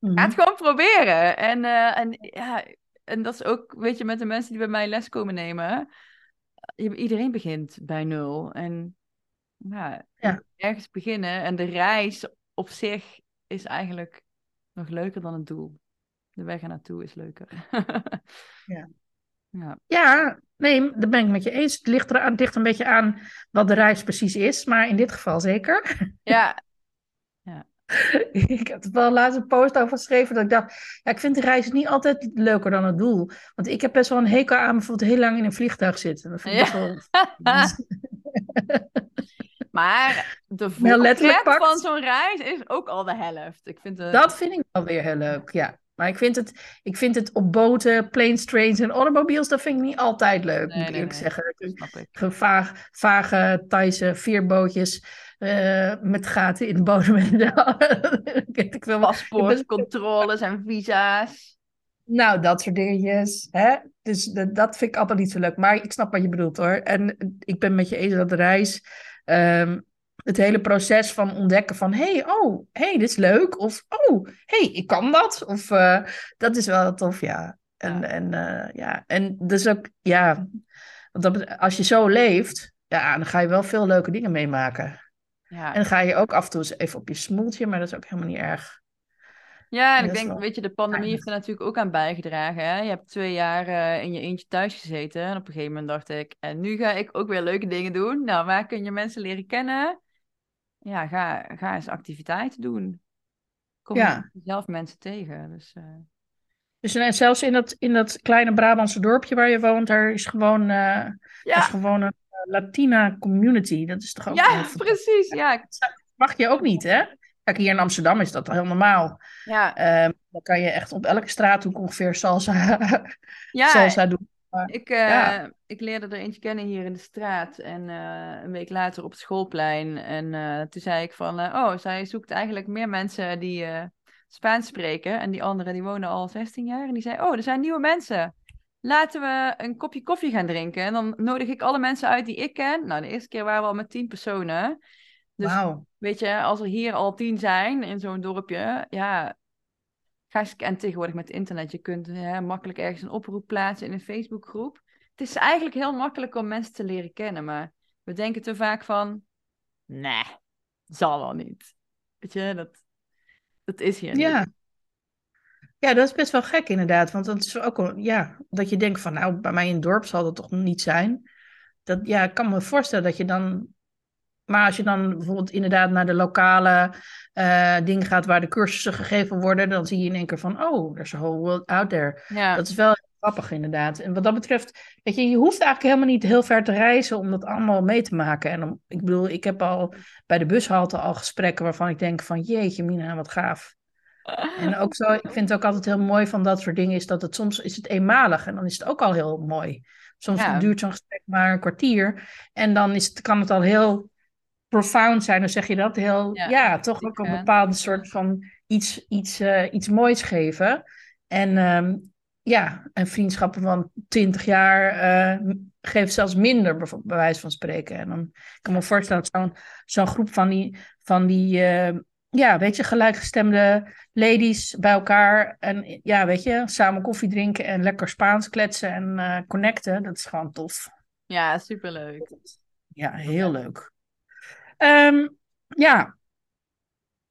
S2: Ga het gewoon proberen. En, eh, en, ja, en dat is ook, weet je, met de mensen die bij mij les komen nemen. Iedereen begint bij nul. En ja,
S1: Ja.
S2: ergens beginnen. En de reis op zich is eigenlijk nog leuker dan het doel. De weg er naartoe is leuker.
S1: Ja.
S2: Ja.
S1: Ja, nee, daar ben ik met je eens. Het ligt, er, het ligt een beetje aan wat de reis precies is, maar in dit geval zeker.
S2: Ja,
S1: ik heb er wel laatst een post over geschreven dat ik dacht, ja, ik vind de reis niet altijd leuker dan het doel. Want ik heb best wel een hekel aan bijvoorbeeld heel lang in een vliegtuig zitten. Dat vind ik
S2: Ja.
S1: wel...
S2: maar de voorpret van zo'n reis is ook al de helft. Ik vind.
S1: Dat vind ik wel weer heel leuk, ja. Maar ik vind het, ik vind het op boten, planes, trains en automobiles, dat vind ik niet altijd leuk,
S2: Nee,
S1: moet ik
S2: nee,
S1: eerlijk
S2: nee.
S1: zeggen.
S2: snap ik.
S1: Ge- Vaag, vage Thaise veerbootjes eh, met gaten in de bodem ik, wil
S2: Paspoortcontroles en visa's.
S1: Nou, dat soort dingetjes. Hè? Dus dat, dat vind ik allemaal niet zo leuk. Maar ik snap wat je bedoelt hoor. En ik ben met je eens dat de reis. ehm, het hele proces van ontdekken van... hey, oh, hey, dit is leuk. Of, oh, hey, ik kan dat. Of, eh, dat is wel tof, ja. En,
S2: Ja.
S1: en, eh, ja. en dus ook, ja... Want als je zo leeft, ja, dan ga je wel veel leuke dingen meemaken.
S2: Ja.
S1: En dan ga je ook af en toe eens even op je smoeltje, maar dat is ook helemaal niet erg.
S2: Ja, en ik denk,
S1: wel
S2: weet je, de pandemie heeft er natuurlijk ook aan bijgedragen. Hè? Je hebt twee jaar eh, in je eentje thuis gezeten. En op een gegeven moment dacht ik, en nu ga ik ook weer leuke dingen doen. Nou, waar kun je mensen leren kennen? Ja, ga, ga eens activiteiten doen. Kom
S1: Ja.
S2: zelf mensen tegen. Dus, eh,
S1: Dus en zelfs in dat, in dat kleine Brabantse dorpje waar je woont, daar is gewoon, eh, is gewoon een eh, Latina community. Dat is toch ook
S2: ja, precies. Ja, ik-
S1: mag je ook niet, hè? Kijk, hier in Amsterdam is dat heel normaal.
S2: ja,
S1: Ehm, dan kan je echt op elke straathoek ongeveer salsa,
S2: ja
S1: salsa doen.
S2: Ik, eh,
S1: Ja.
S2: ik leerde er eentje kennen hier in de straat en eh, een week later op het schoolplein. En eh, toen zei ik van, oh, zij zoekt eigenlijk meer mensen die Spaans spreken. En die anderen die wonen al 16 jaar. En die zei, oh, er zijn nieuwe mensen. Laten we een kopje koffie gaan drinken. En dan nodig ik alle mensen uit die ik ken. Nou, de eerste keer waren we al met 10 personen. Dus weet je, als er hier al 10 zijn in zo'n dorpje, ja, en tegenwoordig met internet, je kunt hè, makkelijk ergens een oproep plaatsen in een Facebookgroep. Het is eigenlijk heel makkelijk om mensen te leren kennen, maar we denken te vaak van, nee, zal wel niet. Weet je, dat, dat is hier niet.
S1: Ja. Ja, dat is best wel gek inderdaad. Want dat is ook ja, dat je denkt van, nou, bij mij in het dorp zal dat toch niet zijn. Dat, ja, ik kan me voorstellen dat je dan. Maar als je dan bijvoorbeeld inderdaad naar de lokale eh, dingen gaat waar de cursussen gegeven worden, dan zie je in één keer van, oh, there's a whole world out there.
S2: Ja,
S1: Dat is wel grappig inderdaad. En wat dat betreft, weet je, je hoeft eigenlijk helemaal niet heel ver te reizen om dat allemaal mee te maken. En om, ik bedoel, ik heb al bij de bushalte al gesprekken waarvan ik denk van, jeetje Mina, wat gaaf. En ook zo, ik vind het ook altijd heel mooi van dat soort dingen, is dat het soms is het eenmalig en dan is het ook al heel mooi. Soms
S2: Ja.
S1: duurt zo'n gesprek maar een kwartier en dan is het, kan het al heel profound zijn, dan zeg je dat, heel,
S2: Ja,
S1: ja, toch ook een bepaalde soort van iets, iets, eh, iets moois geven. En ehm, ja, en vriendschappen van twintig jaar eh geven zelfs minder, bij wijze van spreken. En dan ik kan me voorstellen dat zo'n zo'n groep van die, van die eh, ja, weet je, gelijkgestemde ladies bij elkaar. En ja, weet je, samen koffie drinken en lekker Spaans kletsen en eh, connecten. Dat is gewoon tof.
S2: ja, superleuk.
S1: Ja, heel leuk. Ehm, ja,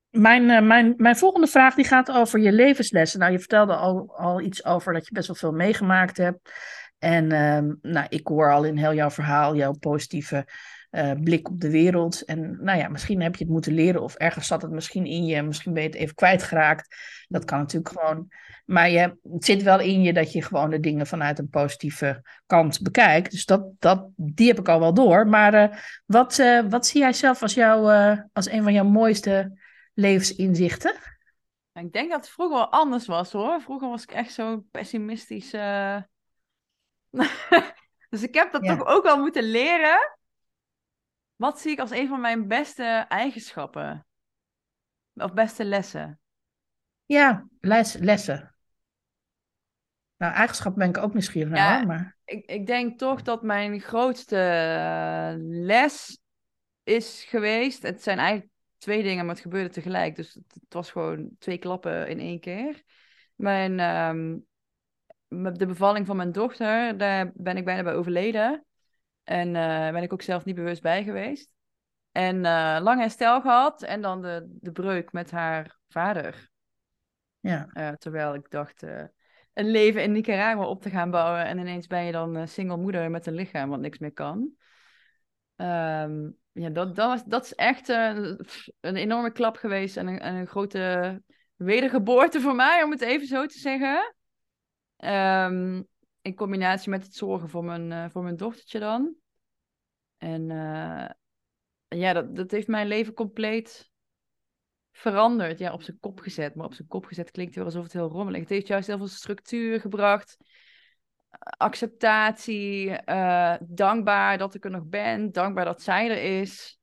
S1: mijn, eh, mijn, mijn volgende vraag die gaat over je levenslessen. Nou, je vertelde al, al iets over dat je best wel veel meegemaakt hebt. En ehm, nou, ik hoor al in heel jouw verhaal jouw positieve eh, blik op de wereld. En nou ja, misschien heb je het moeten leren of ergens zat het misschien in je. Misschien ben je het even kwijtgeraakt. Dat kan natuurlijk gewoon. Maar je, het zit wel in je dat je gewoon de dingen vanuit een positieve kant bekijkt. Dus dat, dat, die heb ik al wel door. Maar eh, wat, eh, wat zie jij zelf als, jou, als een van jouw mooiste levensinzichten?
S2: Ik denk dat het vroeger wel anders was hoor. Vroeger was ik echt zo pessimistisch. eh. dus ik heb dat
S1: Ja.
S2: toch ook wel moeten leren. Wat zie ik als een van mijn beste eigenschappen? Of beste lessen?
S1: Ja, les, lessen. Nou, eigenschap ben ik ook nieuwsgierig naar,
S2: Ja.
S1: maar
S2: Ik, ik denk toch dat mijn grootste eh, les is geweest. Het zijn eigenlijk twee dingen, maar het gebeurde tegelijk. Dus het, het was gewoon twee klappen in één keer. Mijn, ehm, de bevalling van mijn dochter, daar ben ik bijna bij overleden. En eh ben ik ook zelf niet bewust bij geweest. En eh, lang herstel gehad. En dan de, de breuk met haar vader.
S1: ja.
S2: Eh, terwijl ik dacht, een leven in Nicaragua op te gaan bouwen. En ineens ben je dan uh, single moeder met een lichaam wat niks meer kan. Ehm, ja, dat, dat, was, dat is echt uh, een enorme klap geweest en een, en een grote wedergeboorte voor mij, om het even zo te zeggen. Um, in combinatie met het zorgen voor mijn, uh, voor mijn dochtertje dan. En uh, ja, dat, dat heeft mijn leven compleet veranderd. Ja, op zijn kop gezet. Maar op zijn kop gezet klinkt weer alsof het heel rommelig. Het heeft juist heel veel structuur gebracht. Acceptatie. Uh, dankbaar dat ik er nog ben. Dankbaar dat zij er is.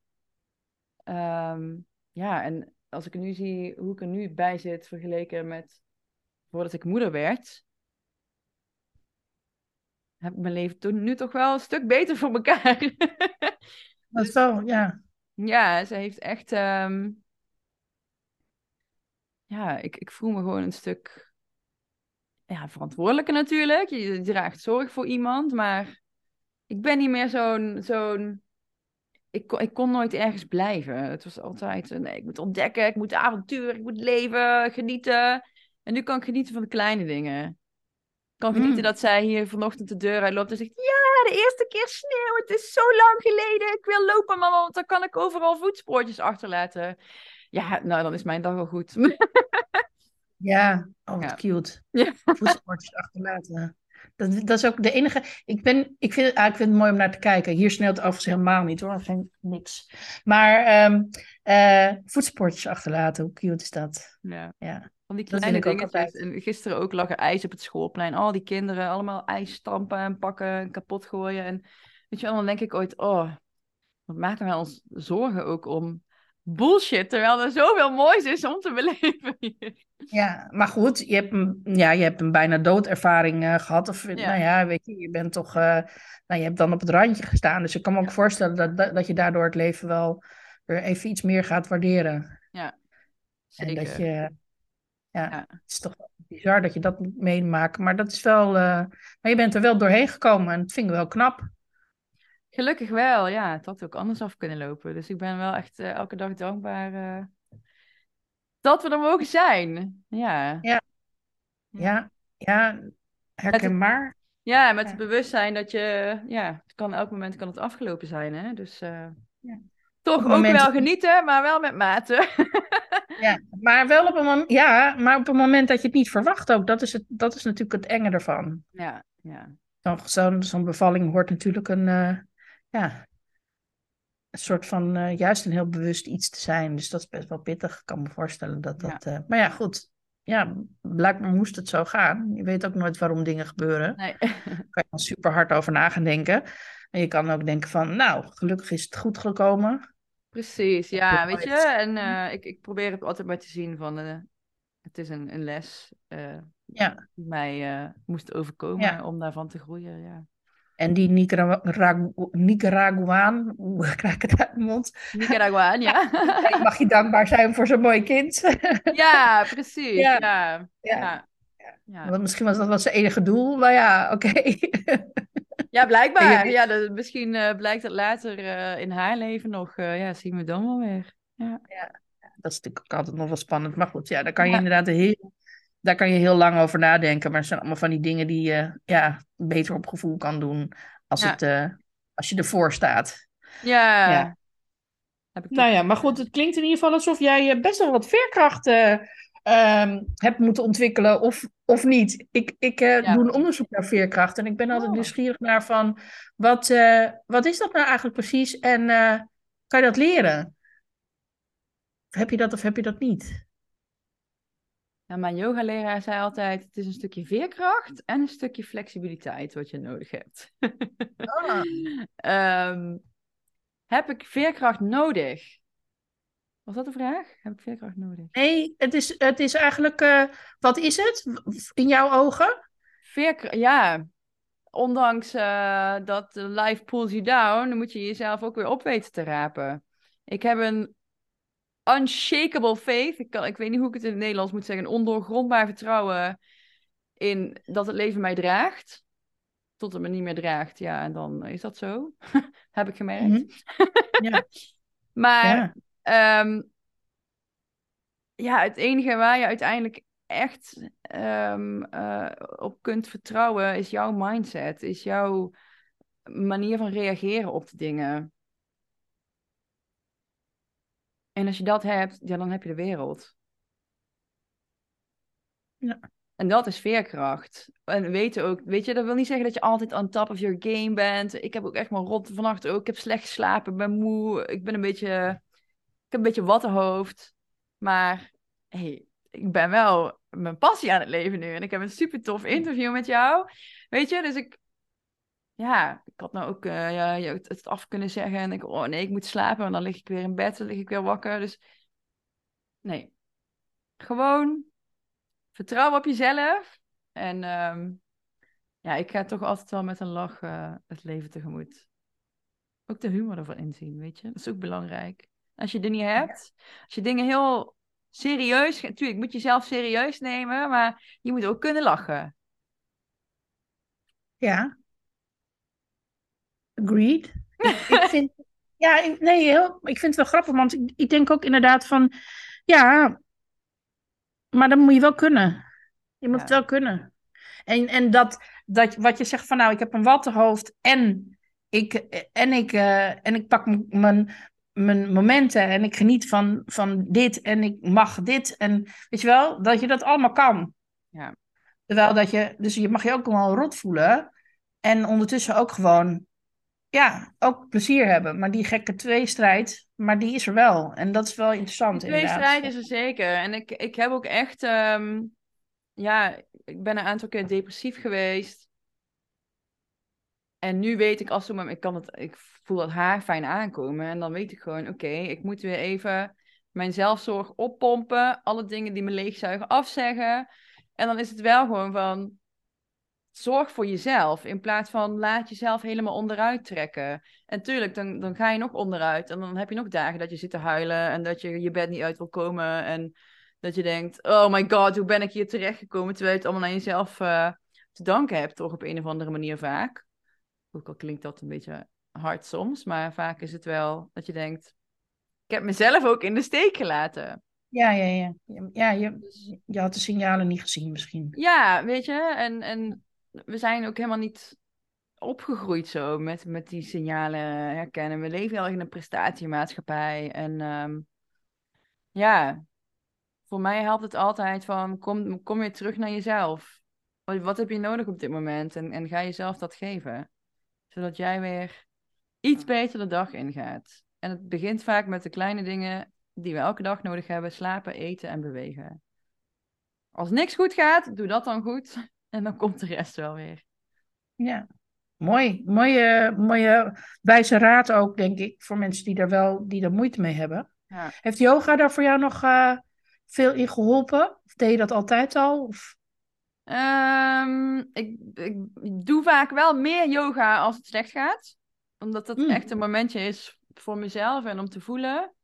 S2: Um, ja, en als ik nu zie hoe ik er nu bij zit vergeleken met voordat ik moeder werd, heb ik mijn leven toen nu toch wel een stuk beter voor elkaar.
S1: Dat is wel, ja.
S2: Ja, ze heeft echt. Um... Ja, ik, ik voel me gewoon een stuk. Ja, verantwoordelijker natuurlijk. Je, je draagt zorg voor iemand, maar ik ben niet meer zo'n. zo'n ik, kon, ik kon nooit ergens blijven. Het was altijd, nee, ik moet ontdekken, ik moet avontuur, ik moet leven, genieten. En nu kan ik genieten van de kleine dingen. Ik kan genieten mm. dat zij hier vanochtend de deur uitloopt en zegt, ja, de eerste keer sneeuw, het is zo lang geleden, ik wil lopen mama, want dan kan ik overal voetspoortjes achterlaten. Ja, nou, dan is mijn dag wel goed.
S1: ja, oh, wat ja. cute. Ja. Voetspoortjes achterlaten. Dat, dat is ook de enige. Ik, ben, ik, vind, ah, ik vind het mooi om naar te kijken. Hier sneeuwt overigens helemaal niet hoor. Geen niks. Maar um, uh, voetsportjes achterlaten, hoe cute is dat?
S2: Ja. ja. Van die kleine dingetjes. En gisteren ook lag er ijs op het schoolplein. Al die kinderen allemaal ijs stampen en pakken en kapot gooien. En weet je wel, dan denk ik ooit, oh, wat maken wij ons zorgen ook om bullshit, terwijl er zoveel moois is om te beleven hier.
S1: Ja, maar goed, je hebt een, ja, je hebt een bijna doodervaring uh, gehad. Of ja. nou ja, weet je, je bent toch, uh, nou, je hebt dan op het randje gestaan. Dus ik kan me ook voorstellen dat, dat, dat, je daardoor het leven wel weer even iets meer gaat waarderen.
S2: Ja,
S1: zeker. En dat je, ja, ja. het is toch bizar dat je dat moet meemaken. Maar dat is wel, uh, maar je bent er wel doorheen gekomen en dat vind ik wel knap.
S2: Gelukkig wel, ja. Het had ook anders af kunnen lopen. Dus ik ben wel echt uh, elke dag dankbaar uh, dat we er mogen zijn. Ja.
S1: Ja, ja, ja. herkenbaar.
S2: Ja, met ja. het bewustzijn dat je, ja, het kan elk moment kan het afgelopen zijn, hè. Dus ja. toch ook moment... wel genieten, maar wel met mate.
S1: ja, maar wel op een moment, ja, maar op een moment dat je het niet verwacht ook. Dat is, het, dat is natuurlijk het enge ervan.
S2: Ja, ja.
S1: Zo'n zo bevalling hoort natuurlijk een ja, een soort van uh, juist een heel bewust iets te zijn. Dus dat is best wel pittig. Ik kan me voorstellen dat dat. Ja. Uh, maar ja, goed. Ja, blijkbaar moest het zo gaan. Je weet ook nooit waarom dingen gebeuren.
S2: Nee.
S1: Daar kan je dan super hard over na gaan denken. En je kan ook denken van, nou, gelukkig is het goed gekomen.
S2: Precies, ja, weet je. En uh, ik, ik probeer het altijd maar te zien van, het is een, een les
S1: ja.
S2: die mij moest overkomen ja. om daarvan te groeien, ja.
S1: En die Nicaragua Nicaraguaan, hoe krijg ik het uit de mond?
S2: Nicaraguaan, ja.
S1: mag je dankbaar zijn voor zo'n mooi kind.
S2: ja, precies. Ja. Ja. ja.
S1: ja. Want misschien was dat wel zijn enige doel, maar ja, oké. Okay.
S2: Ja, blijkbaar. Ja, dat, misschien uh, blijkt dat later uh, in haar leven nog. Uh, ja, zien we dan wel weer. Ja.
S1: ja, dat is natuurlijk ook altijd nog wel spannend. Maar goed, ja, daar kan je inderdaad heel daar kan je heel lang over nadenken. Maar het zijn allemaal van die dingen die je ja, beter op gevoel kan doen als,
S2: ja.
S1: het, uh, als je ervoor staat.
S2: Ja. ja.
S1: Heb ik nou ja, maar goed, het klinkt in ieder geval alsof jij best wel wat veerkracht uh, um, hebt moeten ontwikkelen of, of niet. Ik, ik uh, ja. doe een onderzoek naar veerkracht en ik ben altijd oh. nieuwsgierig naar van wat, wat is dat nou eigenlijk precies en kan je dat leren? Heb je dat of heb je dat niet?
S2: Ja, mijn yogaleraar zei altijd: het is een stukje veerkracht en een stukje flexibiliteit wat je nodig hebt.
S1: Ah.
S2: um, heb ik veerkracht nodig? Was dat de vraag? Heb ik veerkracht nodig?
S1: Nee, het is, het is eigenlijk, uh, wat is het in jouw ogen?
S2: Veerkracht, ja. Ondanks uh, dat life pulls you down, dan moet je jezelf ook weer op weten te rapen. Ik heb een unshakable faith. Ik, kan, ik weet niet hoe ik het in het Nederlands moet zeggen. Een ondoorgrondbaar vertrouwen in dat het leven mij draagt. Tot het me niet meer draagt. Ja, en dan is dat zo. Heb ik gemerkt. Mm -hmm.
S1: ja.
S2: maar ja. Um, ja, het enige waar je uiteindelijk echt ehm, eh, op kunt vertrouwen, is jouw mindset, is jouw manier van reageren op de dingen. En als je dat hebt, ja, dan heb je de wereld.
S1: Ja.
S2: En dat is veerkracht. En weten ook, weet je, dat wil niet zeggen dat je altijd on top of your game bent. Ik heb ook echt maar rot vannacht ook. Ik heb slecht geslapen, ik ben moe. Ik ben een beetje, heb een beetje wattenhoofd. Maar hey, ik ben wel mijn passie aan het leven nu. En ik heb een super tof interview met jou. Weet je, dus ik, ja, ik had nou ook uh, ja, het, af kunnen zeggen. En ik, oh nee, ik moet slapen. En dan lig ik weer in bed, dan lig ik weer wakker. Dus nee, gewoon vertrouw op jezelf. En um, ja, ik ga toch altijd wel met een lach uh, het leven tegemoet. Ook de humor ervan inzien, weet je. Dat is ook belangrijk. Als je die niet hebt, als je dingen heel serieus... Natuurlijk, moet je zelf serieus nemen, maar je moet ook kunnen lachen.
S1: Ja. Agreed. ik, ik vind... Ja, ik, nee, heel, ik vind het wel grappig, want ik, ik denk ook inderdaad van... Ja, maar dat moet je wel kunnen. Je moet
S2: Ja.
S1: het wel kunnen. En, en dat, dat wat je zegt van nou, ik heb een wattenhoofd en ik, en ik, eh, en ik pak mijn, mijn momenten en ik geniet van, van dit en ik mag dit. En weet je wel, dat je dat allemaal kan.
S2: Ja.
S1: Terwijl dat je, dus je mag je ook wel rot voelen en ondertussen ook gewoon, ja, ook plezier hebben. Maar die gekke tweestrijd, maar die is er wel. En dat is wel interessant
S2: Die
S1: inderdaad.
S2: tweestrijd is er zeker. En ik, ik heb ook echt... ehm, ja, ik ben een aantal keer depressief geweest. En nu weet ik als ik kan het, ik voel dat haar fijn aankomen. En dan weet ik gewoon, oké, ik moet weer even mijn zelfzorg oppompen. Alle dingen die me leegzuigen afzeggen. En dan is het wel gewoon van, zorg voor jezelf. In plaats van, laat jezelf helemaal onderuit trekken. En tuurlijk, dan, dan ga je nog onderuit. En dan heb je nog dagen dat je zit te huilen. En dat je je bed niet uit wil komen. En dat je denkt, oh my god, hoe ben ik hier terechtgekomen? Terwijl je het allemaal aan jezelf eh, te danken hebt, toch op een of andere manier vaak. Ook al klinkt dat een beetje hard soms, maar vaak is het wel dat je denkt, ik heb mezelf ook in de steek gelaten.
S1: Ja, ja, ja. Ja, je,
S2: Dus,
S1: je had de signalen niet gezien misschien.
S2: ja, weet je, en, en we zijn ook helemaal niet opgegroeid zo met, met die signalen herkennen. We leven heel erg in een prestatiemaatschappij. En ehm, ja, voor mij helpt het altijd van kom, kom weer terug naar jezelf. Wat, wat heb je nodig op dit moment? En, en ga jezelf dat geven. Zodat jij weer iets beter de dag ingaat. En het begint vaak met de kleine dingen die we elke dag nodig hebben. Slapen, eten en bewegen. Als niks goed gaat, doe dat dan goed. En dan komt de rest wel weer.
S1: Ja, mooi. Mooie, mooie wijze raad ook, denk ik, voor mensen die daar wel die er moeite mee hebben.
S2: Ja.
S1: Heeft yoga daar voor jou nog eh, veel in geholpen? Of deed je dat altijd al? Of...
S2: Ehm, ik, ik doe vaak wel meer yoga als het slecht gaat. Omdat dat
S1: Mm.
S2: echt een momentje is voor mezelf en om te voelen.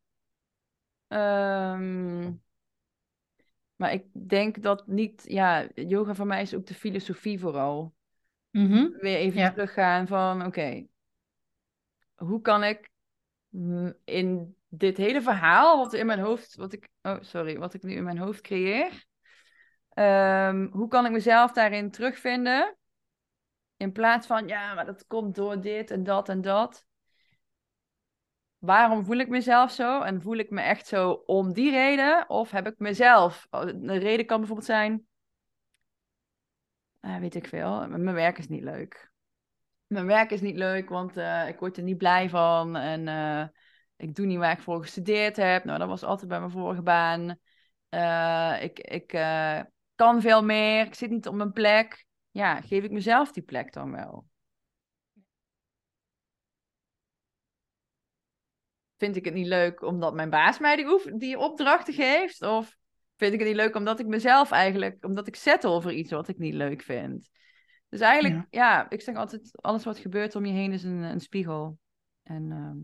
S2: Ehm, maar ik denk dat niet... Ja, yoga voor mij is ook de filosofie vooral.
S1: Mhm.
S2: Weer even
S1: Ja.
S2: teruggaan van... Oké, hoe kan ik in dit hele verhaal wat in mijn hoofd... Wat ik, oh, sorry. Wat ik nu in mijn hoofd creëer... Ehm, hoe kan ik mezelf daarin terugvinden? In plaats van, ja, maar dat komt door dit en dat en dat. Waarom voel ik mezelf zo? En voel ik me echt zo om die reden? Of heb ik mezelf? Oh, De reden kan bijvoorbeeld zijn, eh, weet ik veel, mijn werk is niet leuk. Mijn werk is niet leuk, want eh, ik word er niet blij van. En eh, ik doe niet waar ik voor gestudeerd heb. Nou, dat was altijd bij mijn vorige baan. Ik ik kan veel meer. Ik zit niet op mijn plek. Ja, geef ik mezelf die plek dan wel? Vind ik het niet leuk omdat mijn baas mij die, oef- die opdrachten geeft? Of vind ik het niet leuk omdat ik mezelf eigenlijk, omdat ik settle voor iets wat ik niet leuk vind? Dus eigenlijk, ja, ik zeg altijd, alles wat gebeurt om je heen is een, een spiegel. En ehm,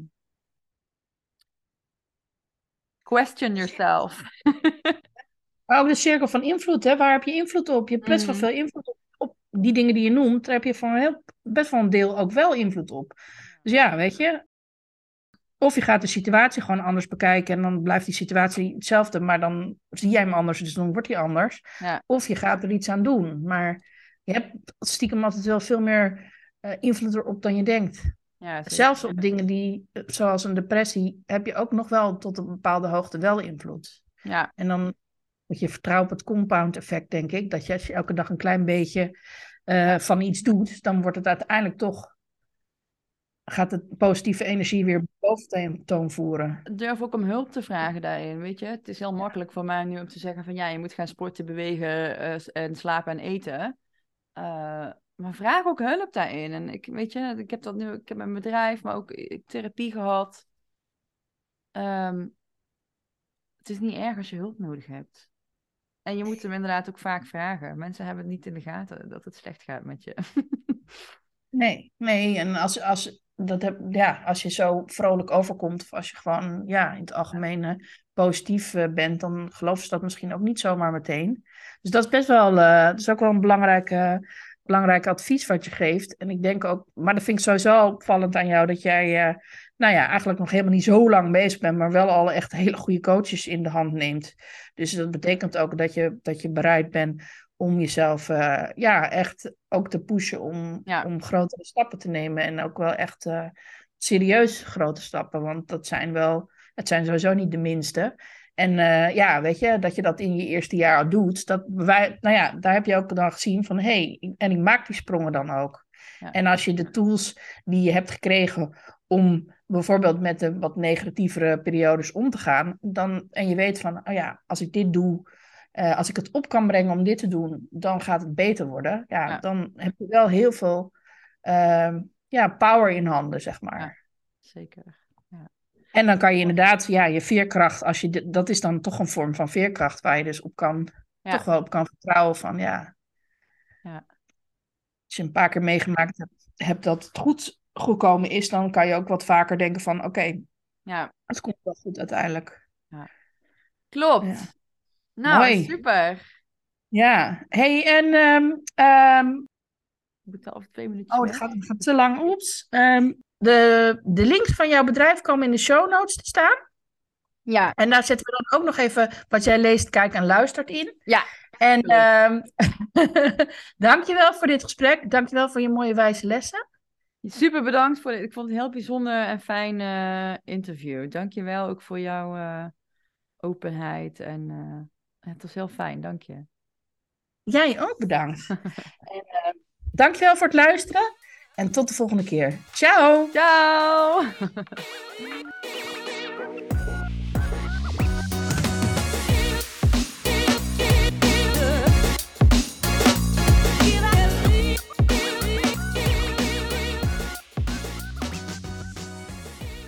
S2: question yourself.
S1: Maar ook de cirkel van invloed, hè? Waar heb je invloed op? Je hebt best wel veel invloed op, op die dingen die je noemt. Daar heb je van heel, best wel een deel ook wel invloed op. Dus ja, weet je. Of je gaat de situatie gewoon anders bekijken en dan blijft die situatie hetzelfde, maar dan zie jij hem anders, dus dan wordt hij anders.
S2: Ja.
S1: Of je gaat er iets aan doen. Maar je hebt stiekem altijd wel veel meer eh, invloed erop dan je denkt.
S2: Ja.
S1: Zelfs op dingen die, eh, zoals een depressie, heb je ook nog wel tot een bepaalde hoogte wel invloed.
S2: Ja,
S1: En dan moet je vertrouwen op het compound effect, denk ik. Dat je als je elke dag een klein beetje eh, van iets doet, dan wordt het uiteindelijk toch. Gaat het positieve energie weer boventoon voeren?
S2: durf ook om hulp te vragen daarin, weet je. Het is heel makkelijk voor mij nu om te zeggen van ja, je moet gaan sporten, bewegen eh, en slapen en eten. Eh, maar vraag ook hulp daarin. En ik, weet je, ik heb dat nu, ik heb mijn bedrijf, maar ook therapie gehad. Ehm, het is niet erg als je hulp nodig hebt. En je moet hem inderdaad ook vaak vragen. Mensen hebben het niet in de gaten dat het slecht gaat met je.
S1: Nee, nee. En als, als, dat heb, ja, als je zo vrolijk overkomt, of als je gewoon ja, in het algemeen eh, positief eh, bent, dan geloven ze dat misschien ook niet zomaar meteen. Dus dat is best wel, eh, dat is ook wel een belangrijk, belangrijk advies wat je geeft. En ik denk ook, maar dat vind ik sowieso opvallend aan jou, dat jij, nou ja, eigenlijk nog helemaal niet zo lang bezig bent, maar wel al echt hele goede coaches in de hand neemt. Dus dat betekent ook dat je, dat je bereid bent om jezelf eh, ja, echt ook te pushen om,
S2: Ja.
S1: om grotere stappen te nemen. En ook wel echt eh, serieus grote stappen. Want dat zijn wel, het zijn sowieso niet de minste. En eh, ja, weet je, dat je dat in je eerste jaar al doet, dat wij, nou ja, daar heb je ook dan gezien van hé, hey, en ik maak die sprongen dan ook.
S2: Ja.
S1: En als je de tools die je hebt gekregen om bijvoorbeeld met de wat negatievere periodes om te gaan, dan, en je weet van, oh ja, als ik dit doe, eh, als ik het op kan brengen om dit te doen, dan gaat het beter worden. Ja,
S2: Ja.
S1: dan heb je wel heel veel ehm, ja, power in handen, zeg maar.
S2: Ja. Zeker.
S1: En dan kan je inderdaad, ja, je veerkracht, als je, dit- dat is dan toch een vorm van veerkracht waar je dus op kan, toch wel op kan vertrouwen van, ja.
S2: Ja.
S1: Als je een paar keer meegemaakt hebt, hebt dat het goed gekomen is, dan kan je ook wat vaker denken van, oké,
S2: Ja,
S1: het komt wel goed uiteindelijk.
S2: klopt.
S1: Ja.
S2: Nou,
S1: Mooi.
S2: super.
S1: Ja, hey, en ehm,
S2: Ik moet al over twee minuutjes
S1: Oh, dat gaat, gaat te lang. Oeps. Ehm, de, de links van jouw bedrijf komen in de show notes te staan.
S2: Ja,
S1: En daar zetten we dan ook nog even wat jij leest, kijkt en luistert in.
S2: Ja,
S1: En ehm dankjewel voor dit gesprek. Dankjewel voor je mooie wijze lessen.
S2: Super bedankt voor dit. Ik vond het een heel bijzonder en fijn eh, interview. Dank je wel ook voor jouw eh, openheid. En eh, het was heel fijn, dank je.
S1: Jij ook bedankt. en, dankjewel voor het luisteren. En tot de volgende keer. Ciao!
S2: Ciao!